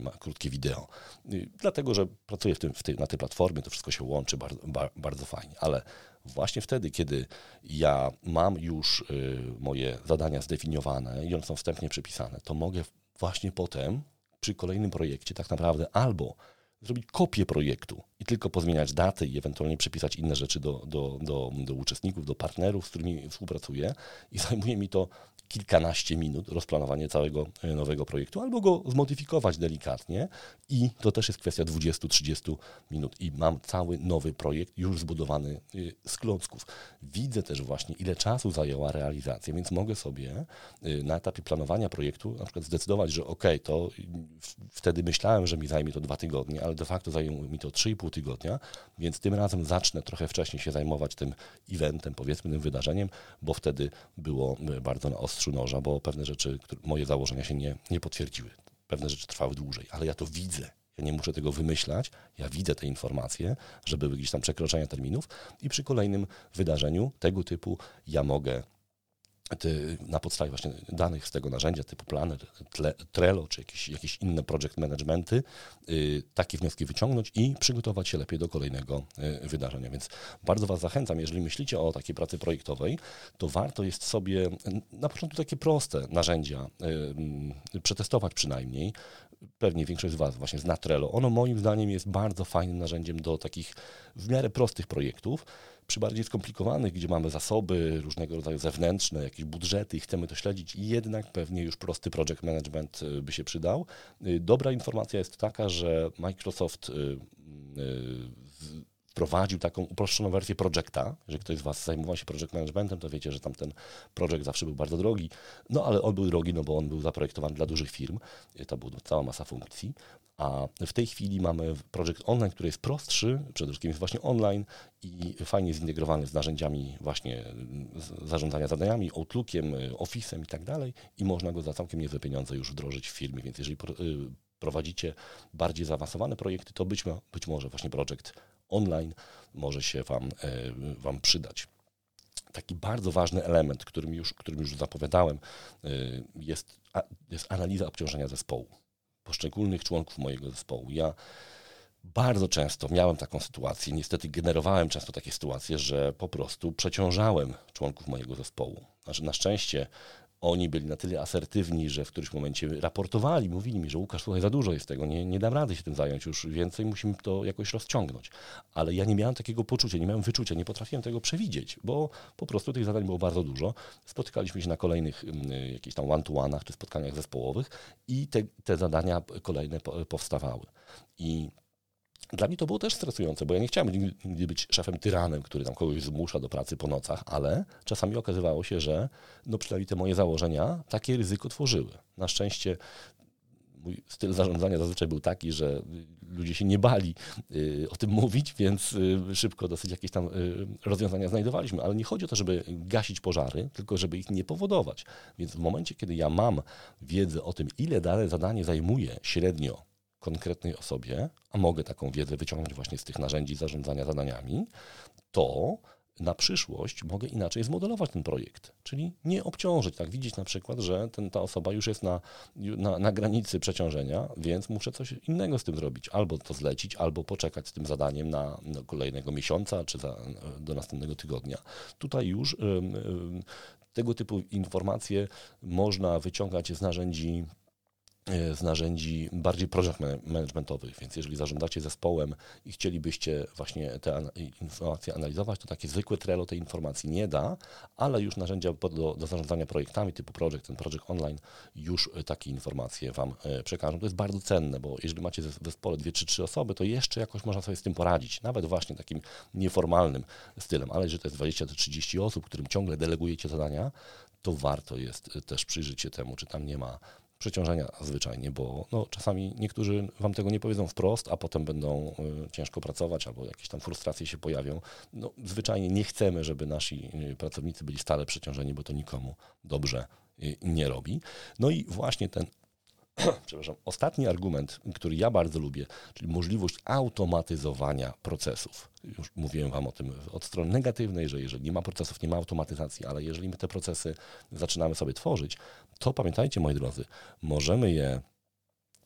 yy, krótkie wideo. Yy, dlatego, że pracuję w tym, w tej, na tej platformie, to wszystko się łączy bardzo, bardzo fajnie. Ale właśnie wtedy, kiedy ja mam już yy, moje zadania zdefiniowane i one są wstępnie przypisane, to mogę właśnie potem przy kolejnym projekcie tak naprawdę albo zrobić kopię projektu i tylko pozmieniać daty i ewentualnie przypisać inne rzeczy do, do, do, do uczestników, do partnerów, z którymi współpracuję i zajmuje mi to kilkanaście minut rozplanowanie całego e, nowego projektu, albo go zmodyfikować delikatnie. I to też jest kwestia 20-30 minut. I mam cały nowy projekt już zbudowany e, z klocków. Widzę też właśnie, ile czasu zajęła realizacja, więc mogę sobie e, na etapie planowania projektu na przykład zdecydować, że ok, to wtedy myślałem, że mi zajmie to dwa tygodnie, ale de facto zajęło mi to 3,5 tygodnia, więc tym razem zacznę trochę wcześniej się zajmować tym eventem, powiedzmy tym wydarzeniem, bo wtedy było bardzo na ostrzu noża, bo pewne rzeczy, moje założenia się nie, nie potwierdziły. Pewne rzeczy trwały dłużej, ale ja to widzę. Ja nie muszę tego wymyślać, ja widzę te informacje, że były gdzieś tam przekroczenia terminów i przy kolejnym wydarzeniu tego typu ja mogę na podstawie właśnie danych z tego narzędzia typu Planner, Trello czy jakieś, jakieś inne project managementy, y, takie wnioski wyciągnąć i przygotować się lepiej do kolejnego y, wydarzenia. Więc bardzo Was zachęcam, jeżeli myślicie o takiej pracy projektowej, to warto jest sobie na początku takie proste narzędzia y, przetestować przynajmniej. Pewnie większość z Was właśnie zna Trello. Ono moim zdaniem jest bardzo fajnym narzędziem do takich w miarę prostych projektów, przy bardziej skomplikowanych, gdzie mamy zasoby różnego rodzaju zewnętrzne, jakieś budżety i chcemy to śledzić, jednak pewnie już prosty project management y, by się przydał. Y, dobra informacja jest taka, że Microsoft wprowadził taką uproszczoną wersję projekta. Jeżeli ktoś z Was zajmował się project managementem, to wiecie, że tam ten projekt zawsze był bardzo drogi. No ale on był drogi, no bo on był zaprojektowany dla dużych firm. To była cała masa funkcji. A w tej chwili mamy projekt online, który jest prostszy, przede wszystkim jest właśnie online i fajnie zintegrowany z narzędziami właśnie zarządzania zadaniami, Outlookiem, Office'em i tak dalej i można go za całkiem niezłe pieniądze już wdrożyć w firmie, więc jeżeli y, prowadzicie bardziej zaawansowane projekty, to być, być może właśnie projekt online może się Wam, e, wam przydać. Taki bardzo ważny element, którym już, którym już zapowiadałem, e, jest, jest analiza obciążenia zespołu, poszczególnych członków mojego zespołu. Ja bardzo często miałem taką sytuację, niestety generowałem często takie sytuacje, że po prostu przeciążałem członków mojego zespołu. Znaczy, na szczęście oni byli na tyle asertywni, że w którymś momencie raportowali, mówili mi, że Łukasz, słuchaj, za dużo jest tego, nie, nie dam rady się tym zająć już więcej, musimy to jakoś rozciągnąć. Ale ja nie miałem takiego poczucia, nie miałem wyczucia, nie potrafiłem tego przewidzieć, bo po prostu tych zadań było bardzo dużo. Spotykaliśmy się na kolejnych y, jakichś tam one-to-one'ach czy spotkaniach zespołowych i te, te zadania kolejne powstawały. I dla mnie to było też stresujące, bo ja nie chciałem nigdy być szefem tyranem, który tam kogoś zmusza do pracy po nocach, ale czasami okazywało się, że no przynajmniej te moje założenia takie ryzyko tworzyły. Na szczęście mój styl zarządzania zazwyczaj był taki, że ludzie się nie bali y, o tym mówić, więc y, szybko dosyć jakieś tam y, rozwiązania znajdowaliśmy. Ale nie chodzi o to, żeby gasić pożary, tylko żeby ich nie powodować. Więc w momencie, kiedy ja mam wiedzę o tym, ile dane zadanie zajmuje średnio konkretnej osobie, a mogę taką wiedzę wyciągnąć właśnie z tych narzędzi zarządzania zadaniami, to na przyszłość mogę inaczej zmodelować ten projekt. Czyli nie obciążyć, tak widzieć na przykład, że ten, ta osoba już jest na, na, na, granicy przeciążenia, więc muszę coś innego z tym zrobić. Albo to zlecić, albo poczekać z tym zadaniem na, kolejnego miesiąca, czy za, do następnego tygodnia. Tutaj już tego typu informacje można wyciągać z narzędzi z narzędzi bardziej project managementowych, więc jeżeli zarządzacie zespołem i chcielibyście właśnie te informacje analizować, to takie zwykłe Trello tej informacji nie da, ale już narzędzia do, do zarządzania projektami typu Project, ten Project Online już takie informacje Wam e, przekażą. To jest bardzo cenne, bo jeżeli macie w zespole dwie czy trzy osoby, to jeszcze jakoś można sobie z tym poradzić, nawet właśnie takim nieformalnym stylem, ale jeżeli to jest 20 czy 30 osób, którym ciągle delegujecie zadania, to warto jest też przyjrzeć się temu, czy tam nie ma przeciążenia zwyczajnie, bo no, czasami niektórzy Wam tego nie powiedzą wprost, a potem będą y, ciężko pracować albo jakieś tam frustracje się pojawią. No, zwyczajnie nie chcemy, żeby nasi y, pracownicy byli stale przeciążeni, bo to nikomu dobrze y, nie robi. No i właśnie ten przepraszam, ostatni argument, który ja bardzo lubię, czyli możliwość automatyzowania procesów. Już mówiłem Wam o tym od strony negatywnej, że jeżeli nie ma procesów, nie ma automatyzacji, ale jeżeli my te procesy zaczynamy sobie tworzyć, to pamiętajcie, moi drodzy, możemy je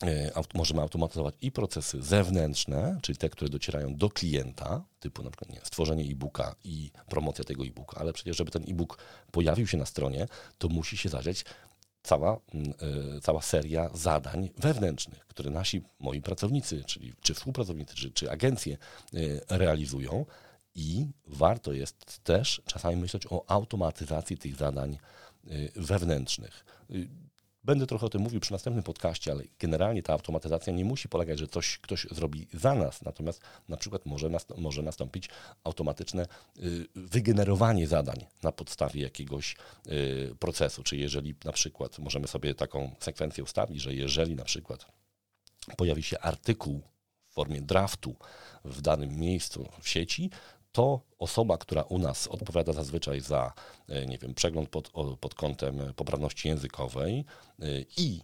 e, możemy automatyzować i procesy zewnętrzne, czyli te, które docierają do klienta, typu na przykład nie, stworzenie e-booka i promocja tego e-booka, ale przecież, żeby ten e-book pojawił się na stronie, to musi się zadziać cała, e, cała seria zadań wewnętrznych, które nasi, moi pracownicy, czyli czy współpracownicy, czy, czy agencje e, realizują. I warto jest też czasami myśleć o automatyzacji tych zadań wewnętrznych. Będę trochę o tym mówił przy następnym podcaście, ale generalnie ta automatyzacja nie musi polegać, że coś ktoś zrobi za nas, natomiast na przykład może, nast może nastąpić automatyczne y, wygenerowanie zadań na podstawie jakiegoś y, procesu. Czyli jeżeli na przykład możemy sobie taką sekwencję ustawić, że jeżeli na przykład pojawi się artykuł w formie draftu w danym miejscu w sieci, to osoba, która u nas odpowiada zazwyczaj za, e, nie wiem, przegląd pod, pod kątem poprawności językowej e, i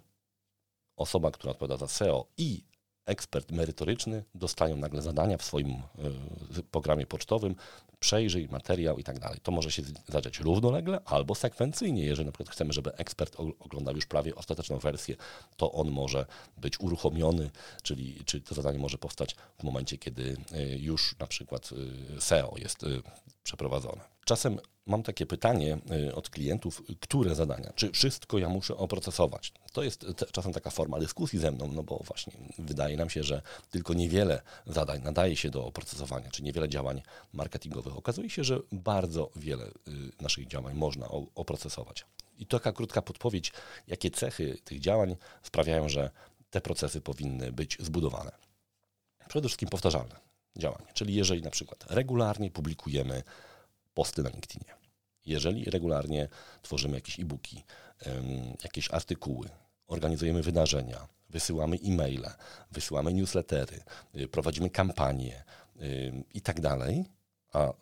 osoba, która odpowiada za SEO i ekspert merytoryczny dostają nagle zadania w swoim y, programie pocztowym, przejrzyj materiał i tak dalej. To może się zadziać równolegle albo sekwencyjnie. Jeżeli na przykład chcemy, żeby ekspert oglądał już prawie ostateczną wersję, to on może być uruchomiony, czyli, czyli to zadanie może powstać w momencie, kiedy y, już na przykład y, SEO jest przeprowadzone. Czasem mam takie pytanie y, od klientów, które zadania, czy wszystko ja muszę oprocesować? To jest czasem taka forma dyskusji ze mną, no bo właśnie wydaje nam się, że tylko niewiele zadań nadaje się do oprocesowania, czy niewiele działań marketingowych. Okazuje się, że bardzo wiele y, naszych działań można oprocesować. I taka krótka podpowiedź, jakie cechy tych działań sprawiają, że te procesy powinny być zbudowane. Przede wszystkim powtarzalne. działanie. Czyli jeżeli na przykład regularnie publikujemy posty na LinkedInie, jeżeli regularnie tworzymy jakieś e-booki, jakieś artykuły, organizujemy wydarzenia, wysyłamy e-maile, wysyłamy newslettery, y, prowadzimy kampanie i tak dalej, a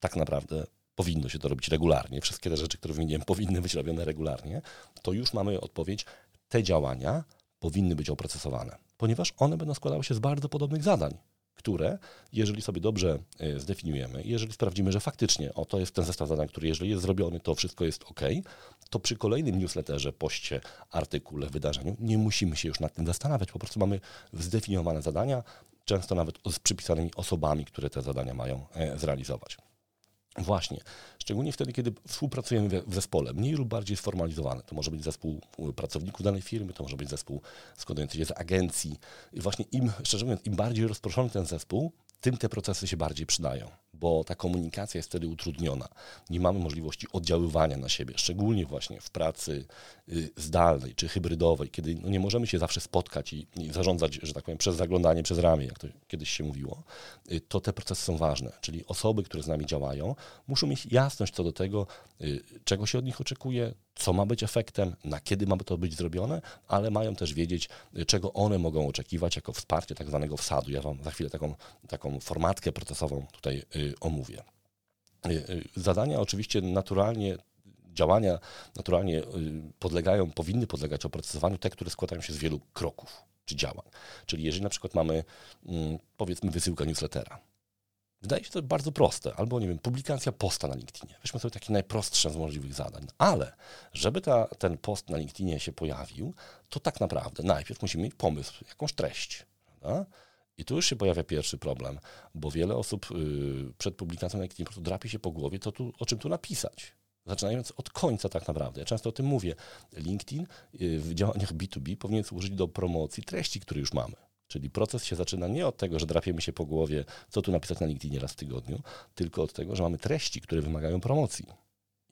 tak naprawdę powinno się to robić regularnie, wszystkie te rzeczy, które wymieniłem, powinny być robione regularnie, to już mamy odpowiedź, te działania powinny być oprocesowane, ponieważ one będą składały się z bardzo podobnych zadań które, jeżeli sobie dobrze e, zdefiniujemy, jeżeli sprawdzimy, że faktycznie o, to jest ten zestaw zadań, który jeżeli jest zrobiony, to wszystko jest ok, to przy kolejnym newsletterze, poście, artykule, wydarzeniu nie musimy się już nad tym zastanawiać. Po prostu mamy zdefiniowane zadania, często nawet z przypisanymi osobami, które te zadania mają e, zrealizować. Właśnie, szczególnie wtedy, kiedy współpracujemy w zespole, mniej lub bardziej sformalizowany. To może być zespół pracowników danej firmy, to może być zespół składający się z agencji. I właśnie im, szczerze mówiąc, im bardziej rozproszony ten zespół, tym te procesy się bardziej przydają, bo ta komunikacja jest wtedy utrudniona. Nie mamy możliwości oddziaływania na siebie, szczególnie właśnie w pracy y, zdalnej czy hybrydowej, kiedy no nie możemy się zawsze spotkać i, zarządzać, że tak powiem, przez zaglądanie przez ramię, jak to kiedyś się mówiło, y, to te procesy są ważne. Czyli osoby, które z nami działają, muszą mieć jasność co do tego, y, czego się od nich oczekuje, co ma być efektem, na kiedy ma to być zrobione, ale mają też wiedzieć, czego one mogą oczekiwać jako wsparcie tak zwanego wsadu. Ja Wam za chwilę taką, taką formatkę procesową tutaj y, omówię. Y, y, zadania oczywiście naturalnie działania naturalnie podlegają, powinny podlegać opracowaniu te, które składają się z wielu kroków czy działań. Czyli jeżeli na przykład mamy, mm, powiedzmy, wysyłka newslettera, Wydaje się to bardzo proste, albo nie wiem, publikacja posta na LinkedInie. Weźmy sobie takie najprostsze z możliwych zadań. Ale żeby ta, ten post na LinkedInie się pojawił, to tak naprawdę najpierw musimy mieć pomysł, jakąś treść. Prawda? I tu już się pojawia pierwszy problem, bo wiele osób yy, przed publikacją na LinkedInie po prostu drapi się po głowie, to tu, o czym tu napisać. Zaczynając od końca tak naprawdę. Ja często o tym mówię. LinkedIn yy, w działaniach B2B powinien służyć do promocji treści, które już mamy. Czyli proces się zaczyna nie od tego, że drapiemy się po głowie, co tu napisać na LinkedInie raz w tygodniu, tylko od tego, że mamy treści, które wymagają promocji.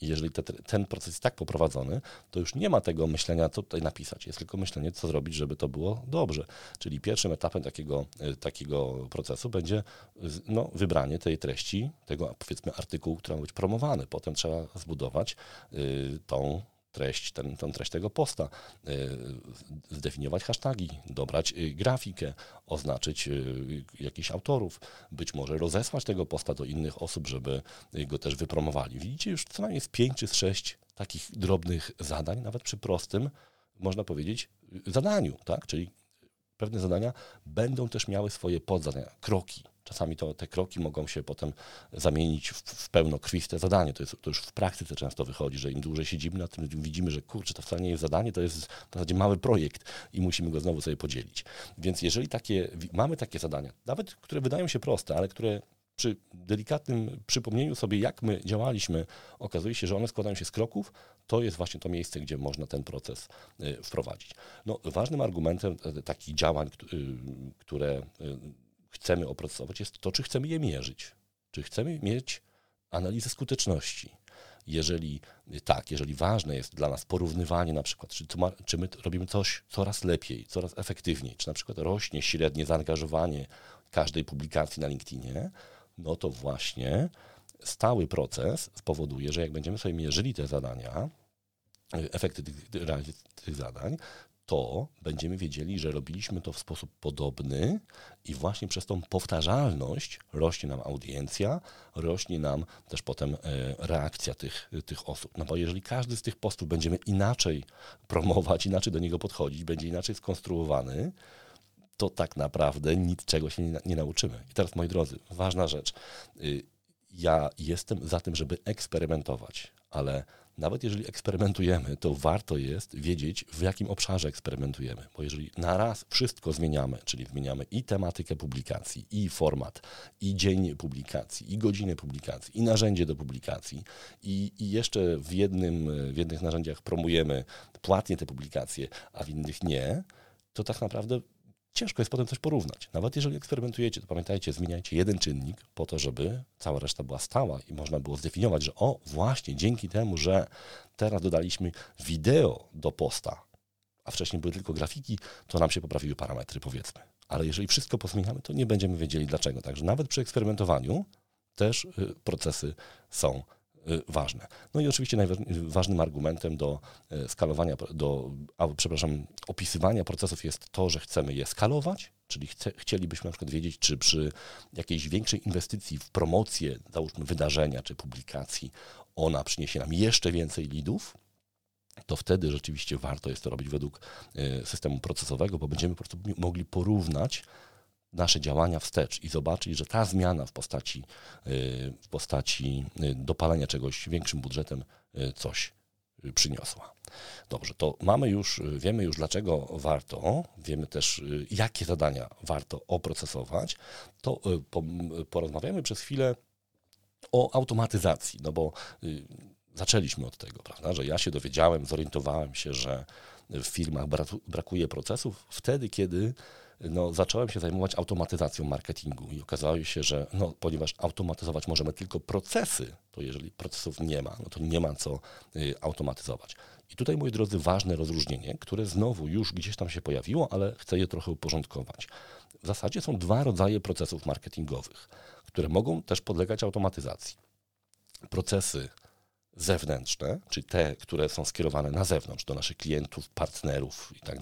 I jeżeli te, ten proces jest tak poprowadzony, to już nie ma tego myślenia, co tutaj napisać. Jest tylko myślenie, co zrobić, żeby to było dobrze. Czyli pierwszym etapem takiego, e, takiego procesu będzie no, wybranie tej treści, tego powiedzmy artykułu, który ma być promowany. Potem trzeba zbudować y, tą treść, ten, tą treść tego posta, y, zdefiniować hasztagi, dobrać y, grafikę, oznaczyć y, jakichś autorów, być może rozesłać tego posta do innych osób, żeby go też wypromowali. Widzicie już co najmniej z pięć czy z sześć takich drobnych zadań, nawet przy prostym, można powiedzieć, zadaniu, tak? Czyli pewne zadania będą też miały swoje podzadania, kroki. Czasami to, te kroki mogą się potem zamienić w, w pełnokrwiste zadanie. To, jest, to już w praktyce często wychodzi, że im dłużej siedzimy na tym, widzimy, że kurczę, to wcale nie jest zadanie, to jest w zasadzie mały projekt i musimy go znowu sobie podzielić. Więc jeżeli takie, mamy takie zadania, nawet które wydają się proste, ale które przy delikatnym przypomnieniu sobie, jak my działaliśmy, okazuje się, że one składają się z kroków, to jest właśnie to miejsce, gdzie można ten proces y, wprowadzić. No, ważnym argumentem e, takich działań, y, które y, chcemy opracować, jest to, czy chcemy je mierzyć. Czy chcemy mieć analizę skuteczności. Jeżeli tak, jeżeli ważne jest dla nas porównywanie na przykład, czy, czy my robimy coś coraz lepiej, coraz efektywniej, czy na przykład rośnie średnie zaangażowanie każdej publikacji na LinkedInie, no to właśnie stały proces spowoduje, że jak będziemy sobie mierzyli te zadania, efekty tych, tych zadań, to będziemy wiedzieli, że robiliśmy to w sposób podobny i właśnie przez tą powtarzalność rośnie nam audiencja, rośnie nam też potem e, reakcja tych, tych osób. No bo jeżeli każdy z tych postów będziemy inaczej promować, inaczej do niego podchodzić, będzie inaczej skonstruowany, to tak naprawdę niczego się nie, nie nauczymy. I teraz, moi drodzy, ważna rzecz. Y, ja jestem za tym, żeby eksperymentować, ale nawet jeżeli eksperymentujemy, to warto jest wiedzieć, w jakim obszarze eksperymentujemy. Bo jeżeli na raz wszystko zmieniamy, czyli zmieniamy i tematykę publikacji, i format, i dzień publikacji, i godzinę publikacji, i narzędzie do publikacji, i, i jeszcze w, jednym, w jednych narzędziach promujemy płatnie te publikacje, a w innych nie, to tak naprawdę ciężko jest potem coś porównać. Nawet jeżeli eksperymentujecie, to pamiętajcie, zmieniajcie jeden czynnik po to, żeby cała reszta była stała i można było zdefiniować, że o, właśnie dzięki temu, że teraz dodaliśmy wideo do posta, a wcześniej były tylko grafiki, to nam się poprawiły parametry, powiedzmy. Ale jeżeli wszystko pozmieniamy, to nie będziemy wiedzieli dlaczego. Także nawet przy eksperymentowaniu też y, procesy są ważne. No i oczywiście najważnym argumentem do y, skalowania, do, a, przepraszam, opisywania procesów jest to, że chcemy je skalować, czyli chce, chcielibyśmy na przykład wiedzieć, czy przy jakiejś większej inwestycji w promocję, załóżmy wydarzenia czy publikacji, ona przyniesie nam jeszcze więcej lidów, to wtedy rzeczywiście warto jest to robić według systemu procesowego, bo będziemy po prostu mogli porównać nasze działania wstecz i zobaczyć, że ta zmiana w postaci, y, w postaci y, dopalenia czegoś większym budżetem y, coś przyniosła. Dobrze, to mamy już, wiemy już dlaczego warto, wiemy też jakie zadania warto oprocesować, to porozmawiamy przez chwilę o automatyzacji, no bo zaczęliśmy od tego, prawda, że ja się dowiedziałem, zorientowałem się, że w firmach brakuje procesów wtedy, kiedy no, zacząłem się zajmować automatyzacją marketingu i okazało się, że no, ponieważ automatyzować możemy tylko procesy, to jeżeli procesów nie ma, no to nie ma co y, automatyzować. I tutaj, moi drodzy, ważne rozróżnienie, które znowu już gdzieś tam się pojawiło, ale chcę je trochę uporządkować. W zasadzie są dwa rodzaje procesów marketingowych, które mogą też podlegać automatyzacji. Procesy zewnętrzne, czyli te, które są skierowane na zewnątrz, do naszych klientów, partnerów i tak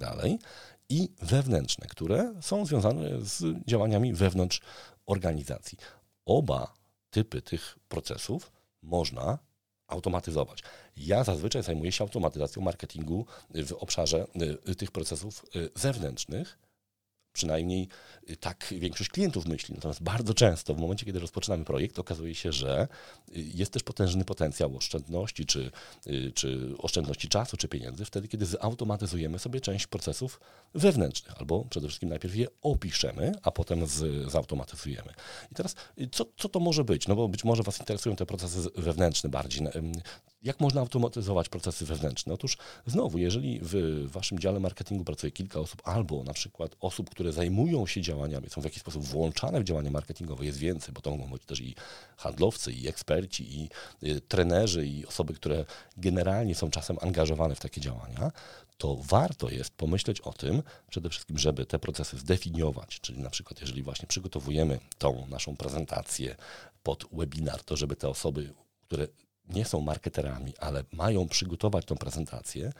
i wewnętrzne, które są związane z działaniami wewnątrz organizacji. Oba typy tych procesów można automatyzować. Ja zazwyczaj zajmuję się automatyzacją marketingu w obszarze y, tych procesów y, zewnętrznych, przynajmniej y, tak większość klientów myśli. Natomiast bardzo często w momencie, kiedy rozpoczynamy projekt, okazuje się, że y, jest też potężny potencjał oszczędności, czy, y, czy oszczędności czasu, czy pieniędzy, wtedy, kiedy zautomatyzujemy sobie część procesów wewnętrznych, albo przede wszystkim najpierw je opiszemy, a potem z, zautomatyzujemy. I teraz, co, co to może być? No bo być może Was interesują te procesy wewnętrzne bardziej. Jak można automatyzować procesy wewnętrzne? Otóż znowu, jeżeli w Waszym dziale marketingu pracuje kilka osób, albo na przykład osób, które zajmują się działaniami, są w jakiś sposób włączane w działania marketingowe, jest więcej, bo to mogą być też i handlowcy, i eksperci, i y, trenerzy, i osoby, które generalnie są czasem angażowane w takie działania, to warto jest pomyśleć o tym, przede wszystkim, żeby te procesy zdefiniować, czyli na przykład jeżeli właśnie przygotowujemy tą naszą prezentację pod webinar, to żeby te osoby, które nie są marketerami, ale mają przygotować tą prezentację,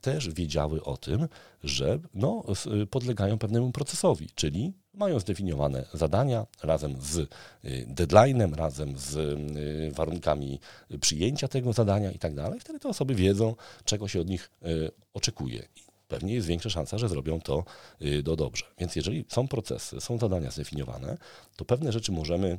też wiedziały o tym, że no, podlegają pewnemu procesowi, czyli mają zdefiniowane zadania razem z y, deadline'em, razem z y, warunkami przyjęcia tego zadania i tak dalej. Wtedy te osoby wiedzą, czego się od nich y, oczekuje. pewnie jest większa szansa, że zrobią to do dobrze. Więc jeżeli są procesy, są zadania zdefiniowane, to pewne rzeczy możemy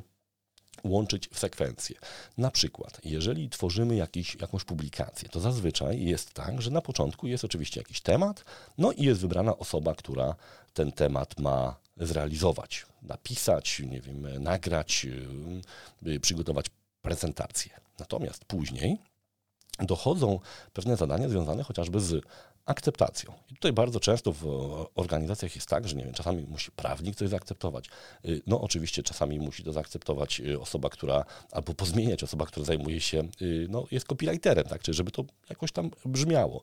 łączyć w sekwencję. Na przykład, jeżeli tworzymy jakiś, jakąś publikację, to zazwyczaj jest tak, że na początku jest oczywiście jakiś temat, no i jest wybrana osoba, która ten temat ma zrealizować, napisać, nie wiem, nagrać, yy, przygotować prezentację. Natomiast później dochodzą pewne zadania związane chociażby z akceptacją. I tutaj bardzo często w organizacjach jest tak, że nie wiem, czasami musi prawnik coś zaakceptować. Y, no oczywiście czasami musi to zaakceptować y, osoba, która, albo pozmieniać osoba, która zajmuje się, y, no jest copywriterem, tak, czyli żeby to jakoś tam brzmiało.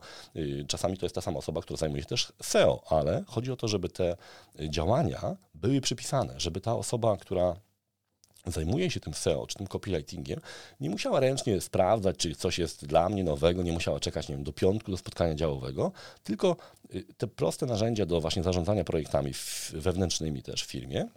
Czasami to jest ta sama osoba, która zajmuje się też SEO, ale chodzi o to, żeby te działania były przypisane, żeby ta osoba, która zajmuje się tym SEO czy tym copywritingiem, nie musiała ręcznie sprawdzać, czy coś jest dla mnie nowego, nie musiała czekać nie wiem, do piątku, do spotkania działowego, tylko y, te proste narzędzia do właśnie zarządzania projektami wewnętrznymi też w firmie,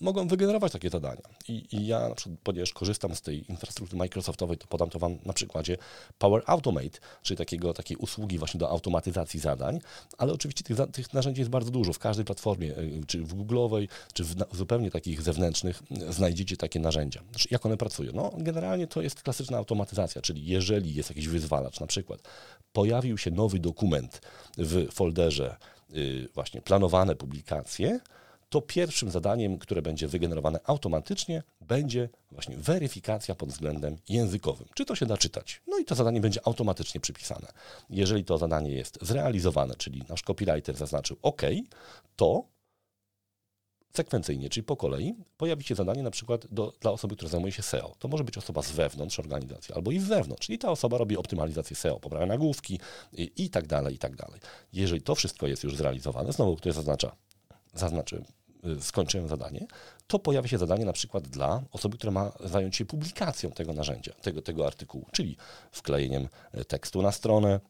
mogą wygenerować takie zadania. I, I, ja na przykład, ponieważ korzystam z tej infrastruktury Microsoftowej, to podam to Wam na przykładzie Power Automate, czyli takiego, takiej usługi właśnie do automatyzacji zadań, ale oczywiście tych, tych narzędzi jest bardzo dużo. W każdej platformie, e, czy w Google'owej, czy w zupełnie takich zewnętrznych znajdziecie takie narzędzia. Znaczy, jak one pracują? No, generalnie to jest klasyczna automatyzacja, czyli jeżeli jest jakiś wyzwalacz, na przykład pojawił się nowy dokument w folderze y, właśnie planowane publikacje, to pierwszym zadaniem, które będzie wygenerowane automatycznie, będzie właśnie weryfikacja pod względem językowym. Czy to się da czytać? No i to zadanie będzie automatycznie przypisane. Jeżeli to zadanie jest zrealizowane, czyli nasz copywriter zaznaczył OK, to sekwencyjnie, czyli po kolei, pojawi się zadanie na przykład do, dla osoby, która zajmuje się SEO. To może być osoba z wewnątrz organizacji albo i z zewnątrz, czyli ta osoba robi optymalizację SEO, poprawia nagłówki i, i tak dalej, i tak dalej. Jeżeli to wszystko jest już zrealizowane, znowu, które zaznacza, zaznaczy, skończyłem zadanie, to pojawia się zadanie na przykład dla osoby, która ma zająć się publikacją tego narzędzia, tego, tego artykułu, czyli wklejeniem y, tekstu na stronę,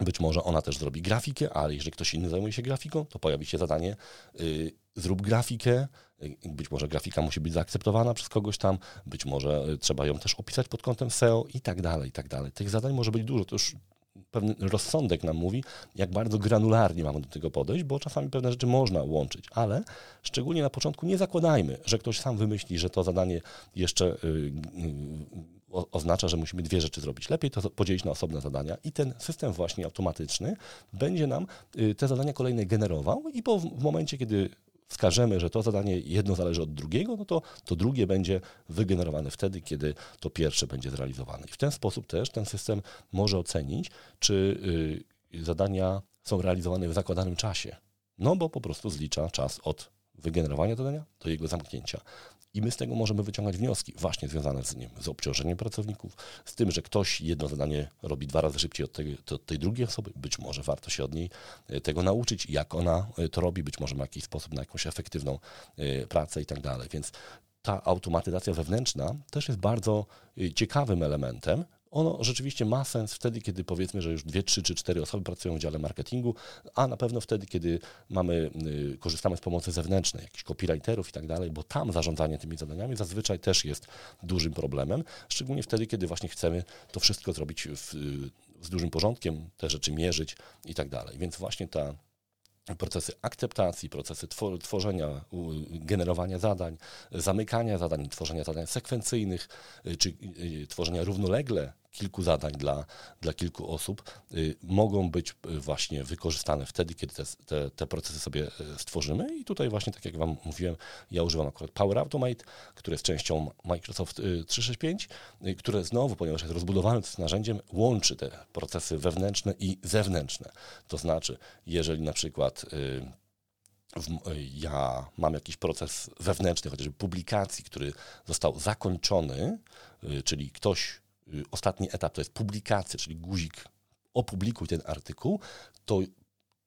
być może ona też zrobi grafikę, ale jeżeli ktoś inny zajmuje się grafiką, to pojawi się zadanie y, zrób grafikę. Y, być może grafika musi być zaakceptowana przez kogoś tam, być może y, trzeba ją też opisać pod kątem SEO i tak dalej, i tak dalej. Tych zadań może być dużo. To już pewien rozsądek nam mówi, jak bardzo granularnie mamy do tego podejść, bo czasami pewne rzeczy można łączyć, ale szczególnie na początku nie zakładajmy, że ktoś sam wymyśli, że to zadanie jeszcze oznacza, że musimy dwie rzeczy zrobić. Lepiej to podzielić na osobne zadania i ten system właśnie automatyczny będzie nam y, te zadania kolejne generował i po, w momencie, kiedy wskażemy, że to zadanie jedno zależy od drugiego, no to to drugie będzie wygenerowane wtedy, kiedy to pierwsze będzie zrealizowane. I w ten sposób też ten system może ocenić, czy y, zadania są realizowane w zakładanym czasie. No bo po prostu zlicza czas od wygenerowania zadania do jego zamknięcia. I my z tego możemy wyciągać wnioski właśnie związane z nim, z obciążeniem pracowników, z tym, że ktoś jedno zadanie robi dwa razy szybciej od tej, od tej drugiej osoby. Być może warto się od niej e, tego nauczyć, jak ona e, to robi, być może ma jakiś sposób na jakąś efektywną e, pracę i tak dalej. Więc ta automatyzacja wewnętrzna też jest bardzo ciekawym elementem, ono rzeczywiście ma sens wtedy, kiedy powiedzmy, że już dwie, trzy czy cztery osoby pracują w dziale marketingu, a na pewno wtedy, kiedy mamy, y, korzystamy z pomocy zewnętrznej, jakichś copywriterów i tak dalej, bo tam zarządzanie tymi zadaniami zazwyczaj też jest dużym problemem, szczególnie wtedy, kiedy właśnie chcemy to wszystko zrobić w, z dużym porządkiem, te rzeczy mierzyć i tak dalej. Więc właśnie ta procesy akceptacji, procesy tworzenia, generowania zadań, zamykania zadań, tworzenia zadań sekwencyjnych, y, czy y, tworzenia równolegle kilku zadań dla, dla kilku osób y, mogą być y, właśnie wykorzystane wtedy, kiedy te, te, te, procesy sobie y, stworzymy. I tutaj właśnie, tak jak Wam mówiłem, ja używam akurat Power Automate, które jest częścią Microsoft 365, które znowu, ponieważ jest rozbudowane z narzędziem, łączy te procesy wewnętrzne i zewnętrzne. To znaczy, jeżeli na przykład ja mam jakiś proces wewnętrzny, chociażby publikacji, który został zakończony, czyli ktoś ostatni etap to jest publikacja, czyli guzik. Opublikuj ten artykuł, to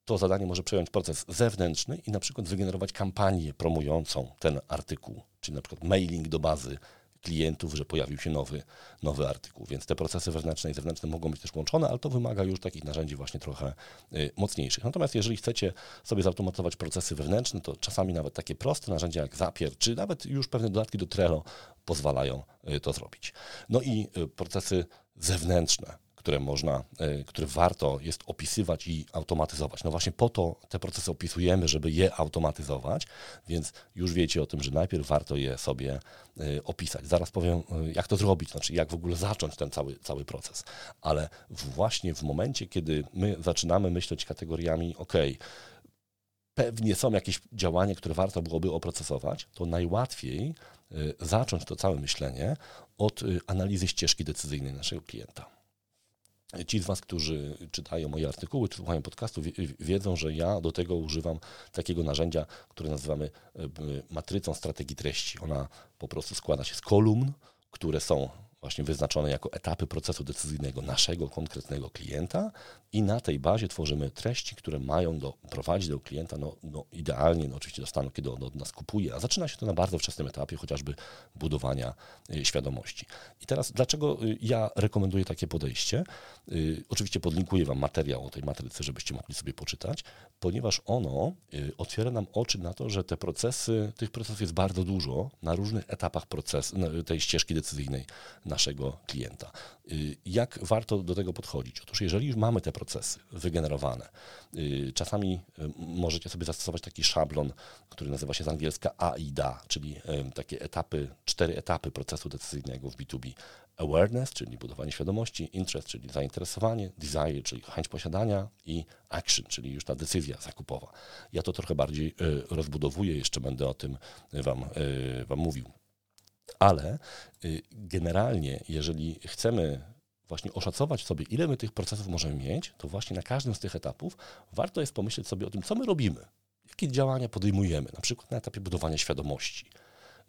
to zadanie może przejąć proces zewnętrzny i na przykład wygenerować kampanię promującą ten artykuł, czyli na przykład mailing do bazy klientów, że pojawił się nowy, nowy artykuł. Więc te procesy wewnętrzne i zewnętrzne mogą być też łączone, ale to wymaga już takich narzędzi właśnie trochę y, mocniejszych. Natomiast jeżeli chcecie sobie zautomatyzować procesy wewnętrzne, to czasami nawet takie proste narzędzia jak Zapier, czy nawet już pewne dodatki do Trello pozwalają y, to zrobić. No i y, procesy zewnętrzne które można, e, które warto jest opisywać i automatyzować. No właśnie po to te procesy opisujemy, żeby je automatyzować, więc już wiecie o tym, że najpierw warto je sobie e, opisać. Zaraz powiem, e, jak to zrobić, znaczy jak w ogóle zacząć ten cały, cały proces. Ale właśnie w momencie, kiedy my zaczynamy myśleć kategoriami, ok, pewnie są jakieś działania, które warto byłoby oprocesować, to najłatwiej zacząć to całe myślenie od analizy ścieżki decyzyjnej naszego klienta. Ci z Was, którzy czytają moje artykuły, czy słuchają podcastu, wiedzą, że ja do tego używam takiego narzędzia, które nazywamy e, matrycą strategii treści. Ona po prostu składa się z kolumn, które są właśnie wyznaczone jako etapy procesu decyzyjnego naszego konkretnego klienta i na tej bazie tworzymy treści, które mają doprowadzić do klienta no, no idealnie, no oczywiście do stanu, kiedy on od nas kupuje, a zaczyna się to na bardzo wczesnym etapie chociażby budowania y, świadomości. I teraz dlaczego y, ja rekomenduję takie podejście? Y, oczywiście podlinkuję Wam materiał o tej matrycy, żebyście mogli sobie poczytać, ponieważ ono otwiera nam oczy na to, że te procesy, tych procesów jest bardzo dużo na różnych etapach procesu, tej ścieżki decyzyjnej naszego klienta. Y, jak warto do tego podchodzić? Otóż jeżeli już mamy te procesy wygenerowane, y, czasami y, możecie sobie zastosować taki szablon, który nazywa się z angielska AIDA, czyli takie etapy, cztery etapy procesu decyzyjnego w B2B. Awareness, czyli budowanie świadomości, interest, czyli zainteresowanie, desire, czyli chęć posiadania i action, czyli już ta decyzja zakupowa. Ja to trochę bardziej rozbudowuję, jeszcze będę o tym Wam, wam mówił. Ale y, generalnie, jeżeli chcemy właśnie oszacować sobie, ile my tych procesów możemy mieć, to właśnie na każdym z tych etapów warto jest pomyśleć sobie o tym, co my robimy. wszystkie działania podejmujemy, na przykład na etapie budowania świadomości.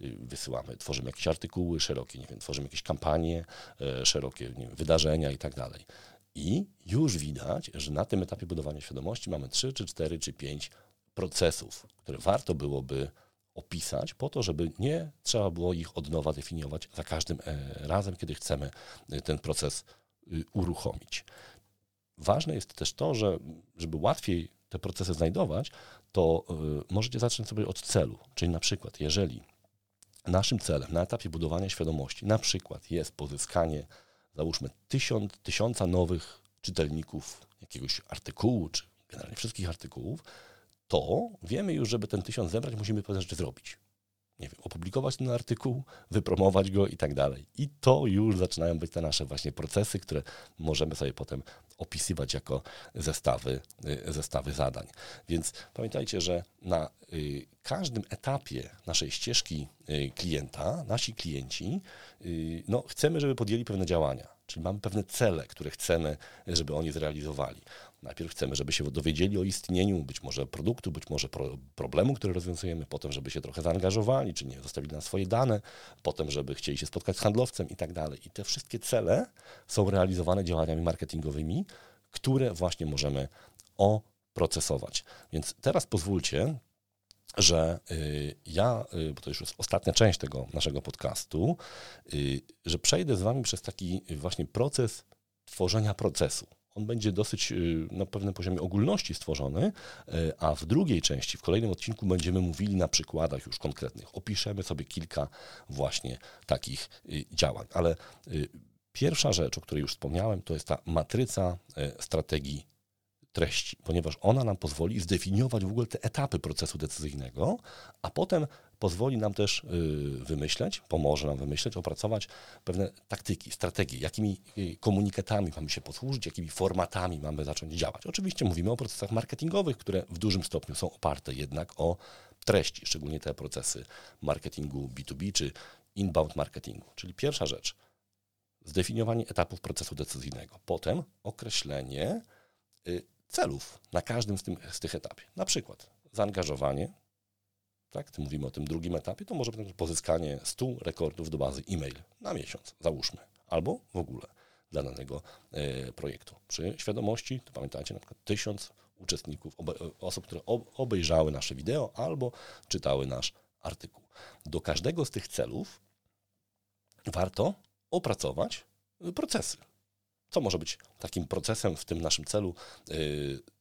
Y, wysyłamy, tworzymy jakieś artykuły szerokie, nie wiem, tworzymy jakieś kampanie e, szerokie, wiem, wydarzenia i tak dalej. I już widać, że na tym etapie budowania świadomości mamy 3, czy 4, czy 5 procesów, które warto byłoby opisać, po to, żeby nie trzeba było ich od nowa definiować za każdym e, razem, kiedy chcemy e, ten proces y, uruchomić. Ważne jest też to, że żeby łatwiej te procesy znajdować, to y, możecie zacząć sobie od celu. Czyli na przykład, jeżeli naszym celem na etapie budowania świadomości na przykład jest pozyskanie, załóżmy, tysiąc, tysiąca nowych czytelników jakiegoś artykułu, czy generalnie wszystkich artykułów, to wiemy już, żeby ten tysiąc zebrać, musimy pewne rzeczy zrobić. Nie wiem, opublikować ten artykuł, wypromować go i tak dalej. I to już zaczynają być te nasze właśnie procesy, które możemy sobie potem opisywać jako zestawy, y, zestawy zadań. Więc pamiętajcie, że na y, każdym etapie naszej ścieżki y, klienta, nasi klienci, no, chcemy, żeby podjęli pewne działania. Czyli mamy pewne cele, które chcemy, żeby oni zrealizowali. Najpierw chcemy, żeby się dowiedzieli o istnieniu być może produktu, być może pro, problemu, który rozwiązujemy, potem, żeby się trochę zaangażowali, czy nie, zostawili na swoje dane, potem, żeby chcieli się spotkać z handlowcem i tak dalej. I te wszystkie cele są realizowane działaniami marketingowymi, które właśnie możemy oprocesować. Więc teraz pozwólcie, że y, ja, y, bo to już jest ostatnia część tego naszego podcastu, y, że przejdę z Wami przez taki właśnie proces tworzenia procesu. On będzie dosyć na pewnym poziomie ogólności stworzony, a w drugiej części, w kolejnym odcinku będziemy mówili na przykładach już konkretnych. Opiszemy sobie kilka właśnie takich działań. Ale pierwsza rzecz, o której już wspomniałem, to jest ta matryca strategii treści, ponieważ ona nam pozwoli zdefiniować w ogóle te etapy procesu decyzyjnego, a potem pozwoli nam też y, wymyśleć, pomoże nam wymyśleć, opracować pewne taktyki, strategie, jakimi y, komunikatami mamy się posłużyć, jakimi formatami mamy zacząć działać. Oczywiście mówimy o procesach marketingowych, które w dużym stopniu są oparte jednak o treści, szczególnie te procesy marketingu B2B czy inbound marketingu. Czyli pierwsza rzecz, zdefiniowanie etapów procesu decyzyjnego, potem określenie y, celów na każdym z, tym, z tych etapie. Na przykład zaangażowanie, tak, mówimy o tym drugim etapie, to może być pozyskanie 100 rekordów do bazy e-mail na miesiąc, załóżmy, albo w ogóle dla danego e, projektu. Przy świadomości, to pamiętajcie, na przykład tysiąc uczestników, osób, które obejrzały nasze wideo albo czytały nasz artykuł. Do każdego z tych celów warto opracować procesy. Co może być takim procesem w tym naszym celu?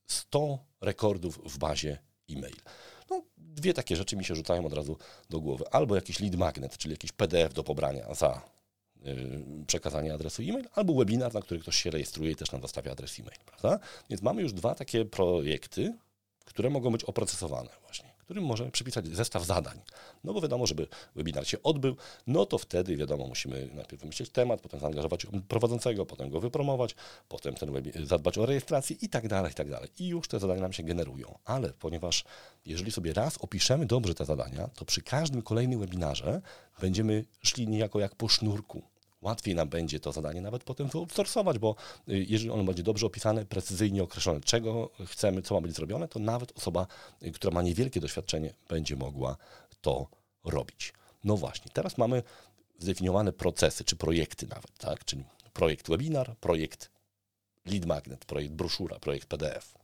100 y, rekordów w bazie e-mail. No, dwie takie rzeczy mi się rzucają od razu do głowy. Albo jakiś lead magnet, czyli jakiś PDF do pobrania za y, przekazanie adresu e-mail, albo webinar, na który ktoś się rejestruje i też nam dostawia adres e-mail. Prawda? Więc mamy już dwa takie projekty, które mogą być oprocesowane właśnie którym możemy przypisać zestaw zadań. No bo wiadomo, żeby webinar się odbył, no to wtedy wiadomo, musimy najpierw wymyślić temat, potem zaangażować prowadzącego, potem go wypromować, potem ten zadbać o rejestrację i tak dalej, i tak dalej. I już te zadania nam się generują. Ale ponieważ jeżeli sobie raz opiszemy dobrze te zadania, to przy każdym kolejnym webinarze będziemy szli niejako jak po sznurku łatwiej nam będzie to zadanie nawet potem wyoutsourcować, bo y, jeżeli ono będzie dobrze opisane, precyzyjnie określone, czego chcemy, co ma być zrobione, to nawet osoba, y, która ma niewielkie doświadczenie, będzie mogła to robić. No właśnie, teraz mamy zdefiniowane procesy, czy projekty nawet, tak? Czyli projekt webinar, projekt lead magnet, projekt broszura, projekt PDF.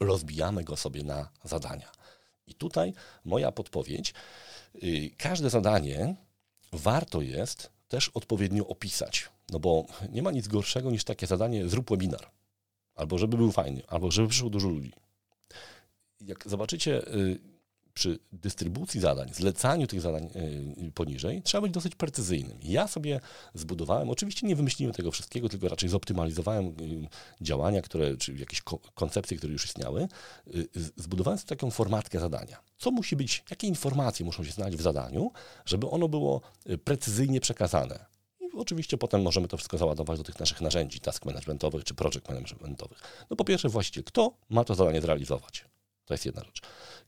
Rozbijamy go sobie na zadania. I tutaj moja podpowiedź, yy, każde zadanie warto jest też odpowiednio opisać. No bo nie ma nic gorszego niż takie zadanie zrób webinar. Albo żeby był fajny, albo żeby przyszło dużo ludzi. Jak zobaczycie y, przy dystrybucji zadań, zlecaniu tych zadań y, poniżej, trzeba być dosyć precyzyjnym. Ja sobie zbudowałem, oczywiście nie wymyśliłem tego wszystkiego, tylko raczej zoptymalizowałem y, działania, które, czy jakieś koncepcje, które już istniały. Zbudowałem sobie taką formatkę zadania co musi być, jakie informacje muszą się znaleźć w zadaniu, żeby ono było precyzyjnie przekazane. Oczywiście potem możemy to wszystko załadować do tych naszych narzędzi task managementowych czy project managementowych. No po pierwsze właściciel, kto ma to zadanie zrealizować? To jest jedna rzecz.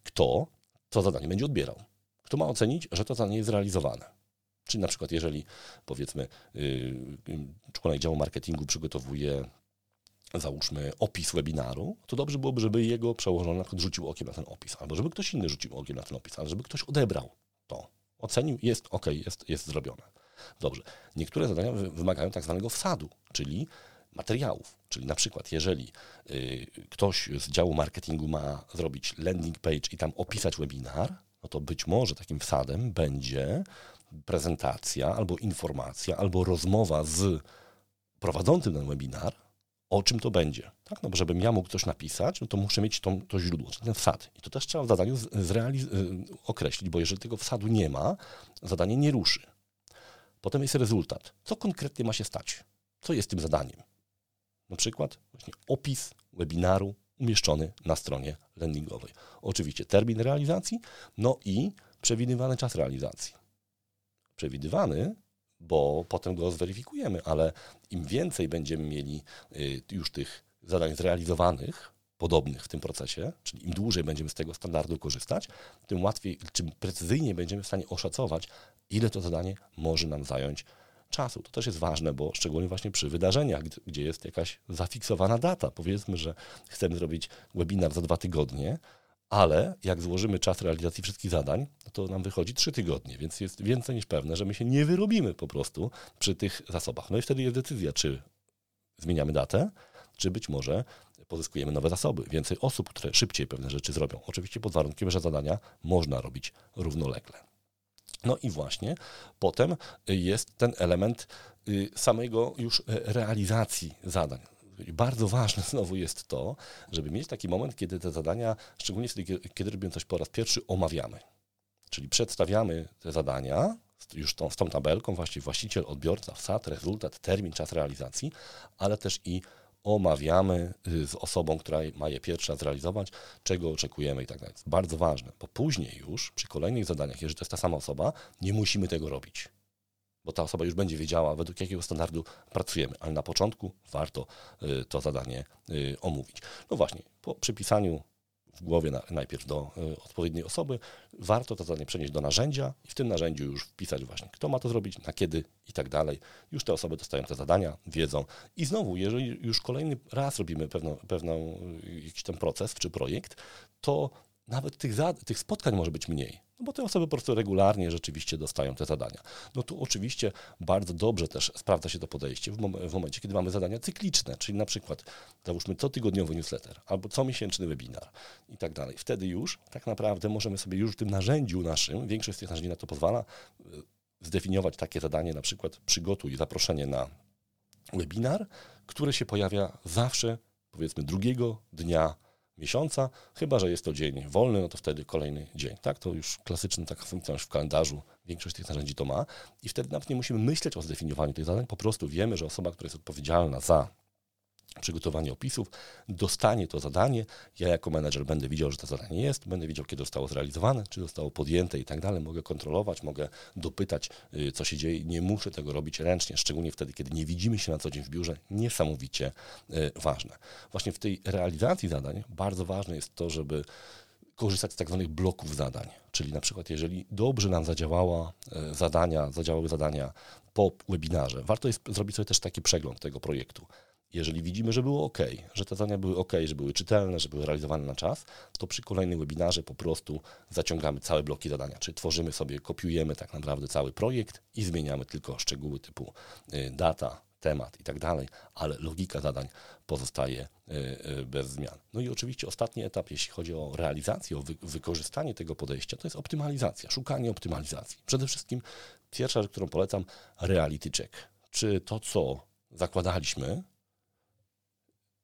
Kto to zadanie będzie odbierał? Kto ma ocenić, że to zadanie jest zrealizowane? Czyli na przykład jeżeli powiedzmy yy, członek działu marketingu przygotowuje załóżmy opis webinaru, to dobrze byłoby, żeby jego przełożony na rzucił okiem na ten opis, albo żeby ktoś inny rzucił okiem na ten opis, albo żeby ktoś odebrał to, ocenił, jest ok, jest, jest zrobione. Dobrze. Niektóre zadania wymagają tak zwanego wsadu, czyli materiałów. Czyli na przykład, jeżeli y, ktoś z działu marketingu ma zrobić landing page i tam opisać webinar, no to być może takim wsadem będzie prezentacja albo informacja, albo rozmowa z prowadzącym ten webinar, o czym to będzie. Tak? No żebym ja mógł coś napisać, no to muszę mieć to, to źródło, ten wsad. I to też trzeba w zadaniu zrealiz- y, określić, bo jeżeli tego wsadu nie ma, zadanie nie ruszy. Potem jest rezultat. Co konkretnie ma się stać? Co jest tym zadaniem? Na przykład właśnie opis webinaru umieszczony na stronie landingowej. Oczywiście termin realizacji, no i przewidywany czas realizacji. Przewidywany, bo potem go zweryfikujemy, ale im więcej będziemy mieli y, już tych zadań zrealizowanych, podobnych w tym procesie, czyli im dłużej będziemy z tego standardu korzystać, tym łatwiej, czym precyzyjniej będziemy w stanie oszacować, ile to zadanie może nam zająć czasu. To też jest ważne, bo szczególnie właśnie przy wydarzeniach, gdzie jest jakaś zafiksowana data. Powiedzmy, że chcemy zrobić webinar za dwa tygodnie, ale jak złożymy czas realizacji wszystkich zadań, to nam wychodzi trzy tygodnie, więc jest więcej niż pewne, że my się nie wyrobimy po prostu przy tych zasobach. No i wtedy jest decyzja, czy zmieniamy datę, czy być może pozyskujemy nowe zasoby, więcej osób, które szybciej pewne rzeczy zrobią. Oczywiście pod warunkiem, że zadania można robić równolegle. No i właśnie potem jest ten element y, samego już realizacji zadań. Bardzo ważne znowu jest to, żeby mieć taki moment, kiedy te zadania, szczególnie wtedy, kiedy robimy coś po raz pierwszy, omawiamy. Czyli przedstawiamy te zadania, już tą, z tą tabelką, właściwie właściciel, odbiorca, wsad, rezultat, termin, czas realizacji, ale też i omawiamy y, z osobą, która ma je pierwsza zrealizować, czego oczekujemy i tak dalej. Bardzo ważne, bo później już przy kolejnych zadaniach, jeżeli to jest ta sama osoba, nie musimy tego robić, bo ta osoba już będzie wiedziała, według jakiego standardu pracujemy, ale na początku warto y, to zadanie y, omówić. No właśnie, po przypisaniu w głowie na, najpierw do y, odpowiedniej osoby, warto to zadanie przenieść do narzędzia i w tym narzędziu już wpisać właśnie, kto ma to zrobić, na kiedy i tak dalej. Już te osoby dostają te zadania, wiedzą. I znowu, jeżeli już kolejny raz robimy pewną, pewną jakiś ten proces czy projekt, to nawet tych, tych spotkań może być mniej, no bo te osoby po prostu regularnie rzeczywiście dostają te zadania. No tu oczywiście bardzo dobrze też sprawdza się to podejście w, mom w momencie, kiedy mamy zadania cykliczne, czyli na przykład załóżmy cotygodniowy newsletter albo comiesięczny webinar i tak dalej. Wtedy już tak naprawdę możemy sobie już w tym narzędziu naszym, większość z tych narzędzi na to pozwala, y, zdefiniować takie zadanie, na przykład przygotuj zaproszenie na webinar, które się pojawia zawsze, powiedzmy, drugiego dnia miesiąca, chyba że jest to dzień wolny, no to wtedy kolejny dzień. Tak, to już klasyczny taka funkcjonalność w kalendarzu, większość tych narzędzi to ma i wtedy nawet nie musimy myśleć o zdefiniowaniu tych zadań, po prostu wiemy, że osoba, która jest odpowiedzialna za przygotowanie opisów, dostanie to zadanie. Ja jako menedżer będę widział, że to zadanie jest, będę widział, kiedy zostało zrealizowane, czy zostało podjęte i tak dalej. Mogę kontrolować, mogę dopytać, y, co się dzieje. Nie muszę tego robić ręcznie, szczególnie wtedy, kiedy nie widzimy się na co dzień w biurze. Niesamowicie y, ważne. Właśnie w tej realizacji zadań bardzo ważne jest to, żeby korzystać z tak zwanych bloków zadań. Czyli na przykład, jeżeli dobrze nam zadziałała y, zadania, zadziałały zadania po webinarze, warto jest zrobić sobie też taki przegląd tego projektu jeżeli widzimy, że było ok, że te zadania były ok, że były czytelne, że były realizowane na czas, to przy kolejnym webinarze po prostu zaciągamy całe bloki zadania, czyli tworzymy sobie, kopiujemy tak naprawdę cały projekt i zmieniamy tylko szczegóły typu y, data, temat i tak dalej, ale logika zadań pozostaje y, y, bez zmian. No i oczywiście ostatni etap, jeśli chodzi o realizację, o wykorzystanie tego podejścia, to jest optymalizacja, szukanie optymalizacji. Przede wszystkim pierwsza rzecz, którą polecam, reality check. Czy to, co zakładaliśmy,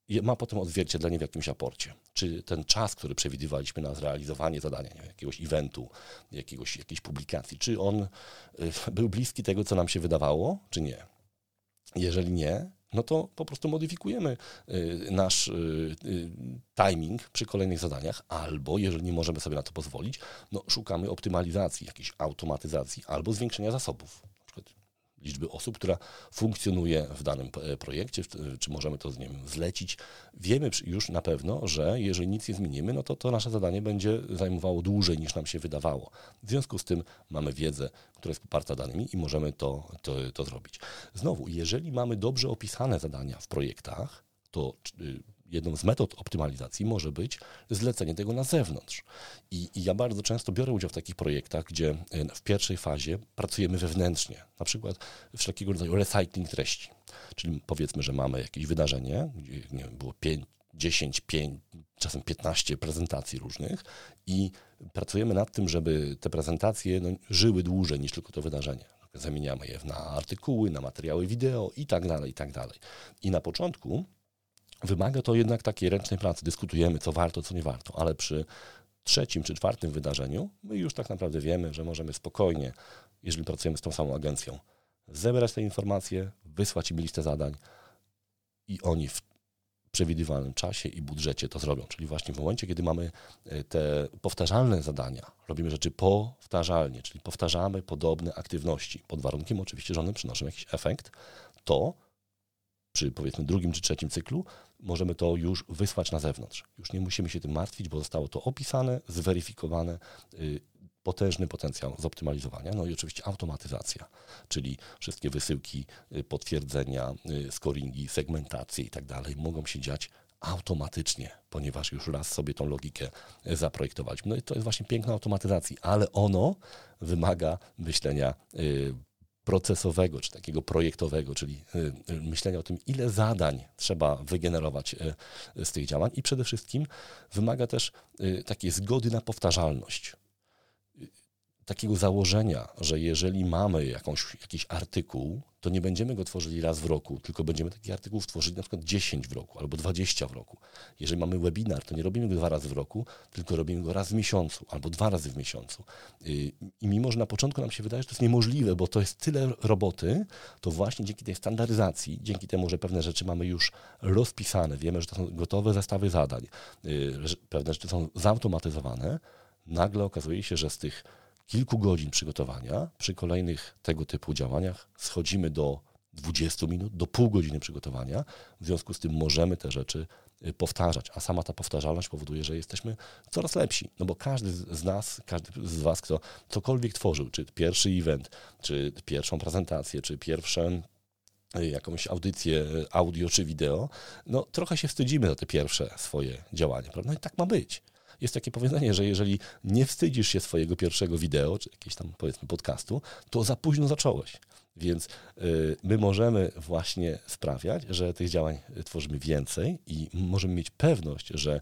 ma potem odzwierciedlenie w jakimś aporcie. Czy ten czas, który przewidywaliśmy na zrealizowanie zadania, wiem, jakiegoś eventu, jakiegoś, jakiejś publikacji, czy on y, był bliski tego, co nam się wydawało, czy nie? Jeżeli nie, no to po prostu modyfikujemy y, nasz y, timing przy kolejnych zadaniach, albo jeżeli nie możemy sobie na to pozwolić, no szukamy optymalizacji, jakiejś automatyzacji albo zwiększenia zasobów liczby osób, która funkcjonuje w danym e, projekcie, czy możemy to z nim zlecić. Wiemy już na pewno, że jeżeli nic nie zmienimy, no to to nasze zadanie będzie zajmowało dłużej niż nam się wydawało. W związku z tym mamy wiedzę, która jest poparta danymi i możemy to, to, to zrobić. Znowu, jeżeli mamy dobrze opisane zadania w projektach, to jedną z metod optymalizacji może być zlecenie tego na zewnątrz. I, I, ja bardzo często biorę udział w takich projektach, gdzie w pierwszej fazie pracujemy wewnętrznie, na przykład wszelkiego rodzaju recycling treści. Czyli powiedzmy, że mamy jakieś wydarzenie, gdzie nie wiem, było 5, 10, 5, czasem 15 prezentacji różnych i pracujemy nad tym, żeby te prezentacje no, żyły dłużej niż tylko to wydarzenie. Zamieniamy je na artykuły, na materiały wideo i tak dalej, i tak dalej. I na początku wymaga to jednak takiej ręcznej pracy. Dyskutujemy, co warto, co nie warto, ale przy trzecim czy czwartym wydarzeniu my już tak naprawdę wiemy, że możemy spokojnie, jeżeli pracujemy z tą samą agencją, zebrać te informacje, wysłać im listę zadań i oni w przewidywalnym czasie i budżecie to zrobią. Czyli właśnie w momencie, kiedy mamy e, te powtarzalne zadania, robimy rzeczy powtarzalnie, czyli powtarzamy podobne aktywności, pod warunkiem oczywiście, że one przynoszą jakiś efekt, to przy powiedzmy drugim czy trzecim cyklu możemy to już wysłać na zewnątrz. Już nie musimy się tym martwić, bo zostało to opisane, zweryfikowane, y, potężny potencjał zoptymalizowania. No i oczywiście automatyzacja, czyli wszystkie wysyłki, y, potwierdzenia, y, scoringi, segmentacje i tak dalej mogą się dziać automatycznie, ponieważ już raz sobie tą logikę zaprojektowaliśmy. No i to jest właśnie piękna automatyzacji, ale ono wymaga myślenia procesowego, czy takiego projektowego, czyli myślenia o tym, ile zadań trzeba wygenerować z tych działań. I przede wszystkim wymaga też takiej zgody na powtarzalność takiego założenia, że jeżeli mamy jakąś, jakiś artykuł, to nie będziemy go tworzyli raz w roku, tylko będziemy taki artykuł tworzyli na przykład 10 w roku albo 20 w roku. Jeżeli mamy webinar, to nie robimy go dwa razy w roku, tylko robimy go raz w miesiącu albo dwa razy w miesiącu. Y, I mimo, że na początku nam się wydaje, że to jest niemożliwe, bo to jest tyle roboty, to właśnie dzięki tej standaryzacji, dzięki temu, że pewne rzeczy mamy już rozpisane, wiemy, że to są gotowe zestawy zadań, y, pewne rzeczy są zautomatyzowane, nagle okazuje się, że z tych kilku godzin przygotowania, przy kolejnych tego typu działaniach schodzimy do 20 minut, do pół godziny przygotowania. W związku z tym możemy te rzeczy y, powtarzać, a sama ta powtarzalność powoduje, że jesteśmy coraz lepsi. No bo każdy z nas, każdy z Was, kto cokolwiek tworzył, czy pierwszy event, czy pierwszą prezentację, czy pierwsze y, jakąś audycję audio czy wideo, no trochę się wstydzimy za te pierwsze swoje działania, prawda? No i tak ma być jest takie powiedzenie, że jeżeli nie wstydzisz się swojego pierwszego wideo, czy jakiegoś tam powiedzmy podcastu, to za późno zacząłeś. Więc y, my możemy właśnie sprawiać, że tych działań tworzymy więcej i możemy mieć pewność, że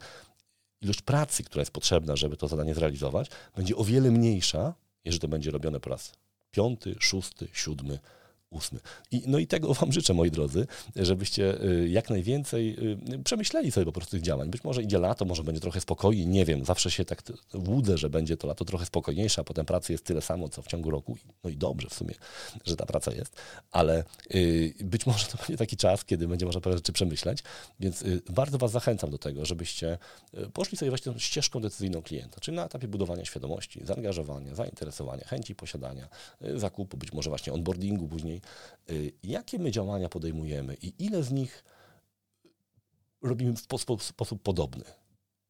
ilość pracy, która jest potrzebna, żeby to zadanie zrealizować, będzie o wiele mniejsza, jeżeli to będzie robione po raz piąty, szósty, siódmy, ósmy. I, no i tego Wam życzę, moi drodzy, żebyście y, jak najwięcej y, przemyśleli sobie po prostu tych działań. Być może idzie lato, może będzie trochę spokojniej, nie wiem. Zawsze się tak łudzę, że będzie to lato trochę spokojniejsze, a potem pracy jest tyle samo, co w ciągu roku. No i dobrze w sumie, że ta praca jest, ale y, być może to będzie taki czas, kiedy będzie można parę rzeczy przemyśleć, więc bardzo Was zachęcam do tego, żebyście poszli sobie właśnie tą ścieżką decyzyjną klienta, czyli na etapie budowania świadomości, zaangażowania, zainteresowania, chęci posiadania, zakupu, być może właśnie onboardingu później, jakie my działania podejmujemy i ile z nich robimy w sposób, sposób podobny.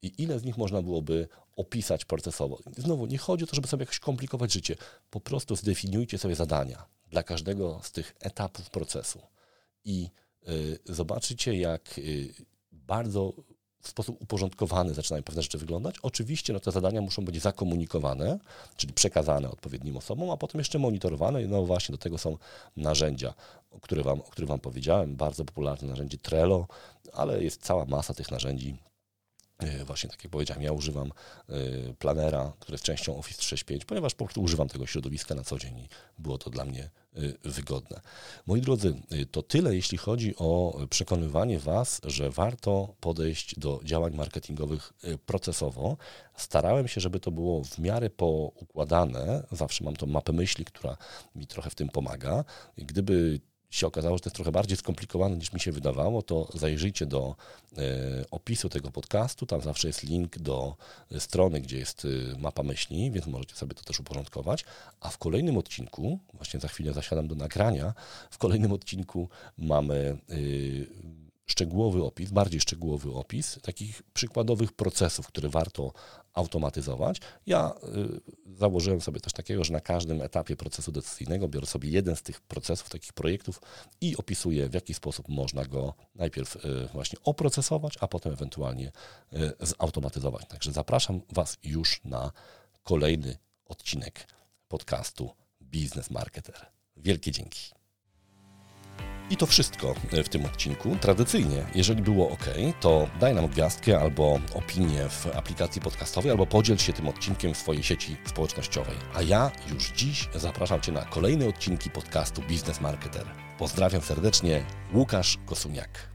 I ile z nich można byłoby opisać procesowo. Znowu, nie chodzi o to, żeby sobie jakoś komplikować życie. Po prostu zdefiniujcie sobie zadania dla każdego z tych etapów procesu. I y, zobaczycie, jak y, bardzo w sposób uporządkowany zaczynają pewne rzeczy wyglądać. Oczywiście no, te zadania muszą być zakomunikowane, czyli przekazane odpowiednim osobom, a potem jeszcze monitorowane. No właśnie do tego są narzędzia, o których wam, o których wam powiedziałem. Bardzo popularne narzędzie Trello, ale jest cała masa tych narzędzi właśnie tak jak powiedziałem, ja używam e, planera, który jest częścią Office 365, ponieważ po prostu używam tego środowiska na co dzień i było to dla mnie e, wygodne. Moi drodzy, to tyle, jeśli chodzi o przekonywanie Was, że warto podejść do działań marketingowych procesowo. Starałem się, żeby to było w miarę poukładane. Zawsze mam tą mapę myśli, która mi trochę w tym pomaga. Gdyby się okazało, że to jest trochę bardziej skomplikowane niż mi się wydawało, to zajrzyjcie do e, opisu tego podcastu. Tam zawsze jest link do strony, gdzie jest e, mapa myśli, więc możecie sobie to też uporządkować. A w kolejnym odcinku, właśnie za chwilę zasiadam do nagrania, w kolejnym odcinku mamy e, szczegółowy opis, bardziej szczegółowy opis takich przykładowych procesów, które warto automatyzować. Ja y, założyłem sobie coś takiego, że na każdym etapie procesu decyzyjnego biorę sobie jeden z tych procesów, takich projektów i opisuję, w jaki sposób można go najpierw y, właśnie oprocesować, a potem ewentualnie y, zautomatyzować. Także zapraszam Was już na kolejny odcinek podcastu Biznes Marketer. Wielkie dzięki. I to wszystko w tym odcinku. Tradycyjnie, jeżeli było ok, to daj nam gwiazdkę albo opinię w aplikacji podcastowej, albo podziel się tym odcinkiem w swojej sieci społecznościowej. A ja już dziś zapraszam Cię na kolejne odcinki podcastu Biznes Marketer. Pozdrawiam serdecznie, Łukasz Kosuniak.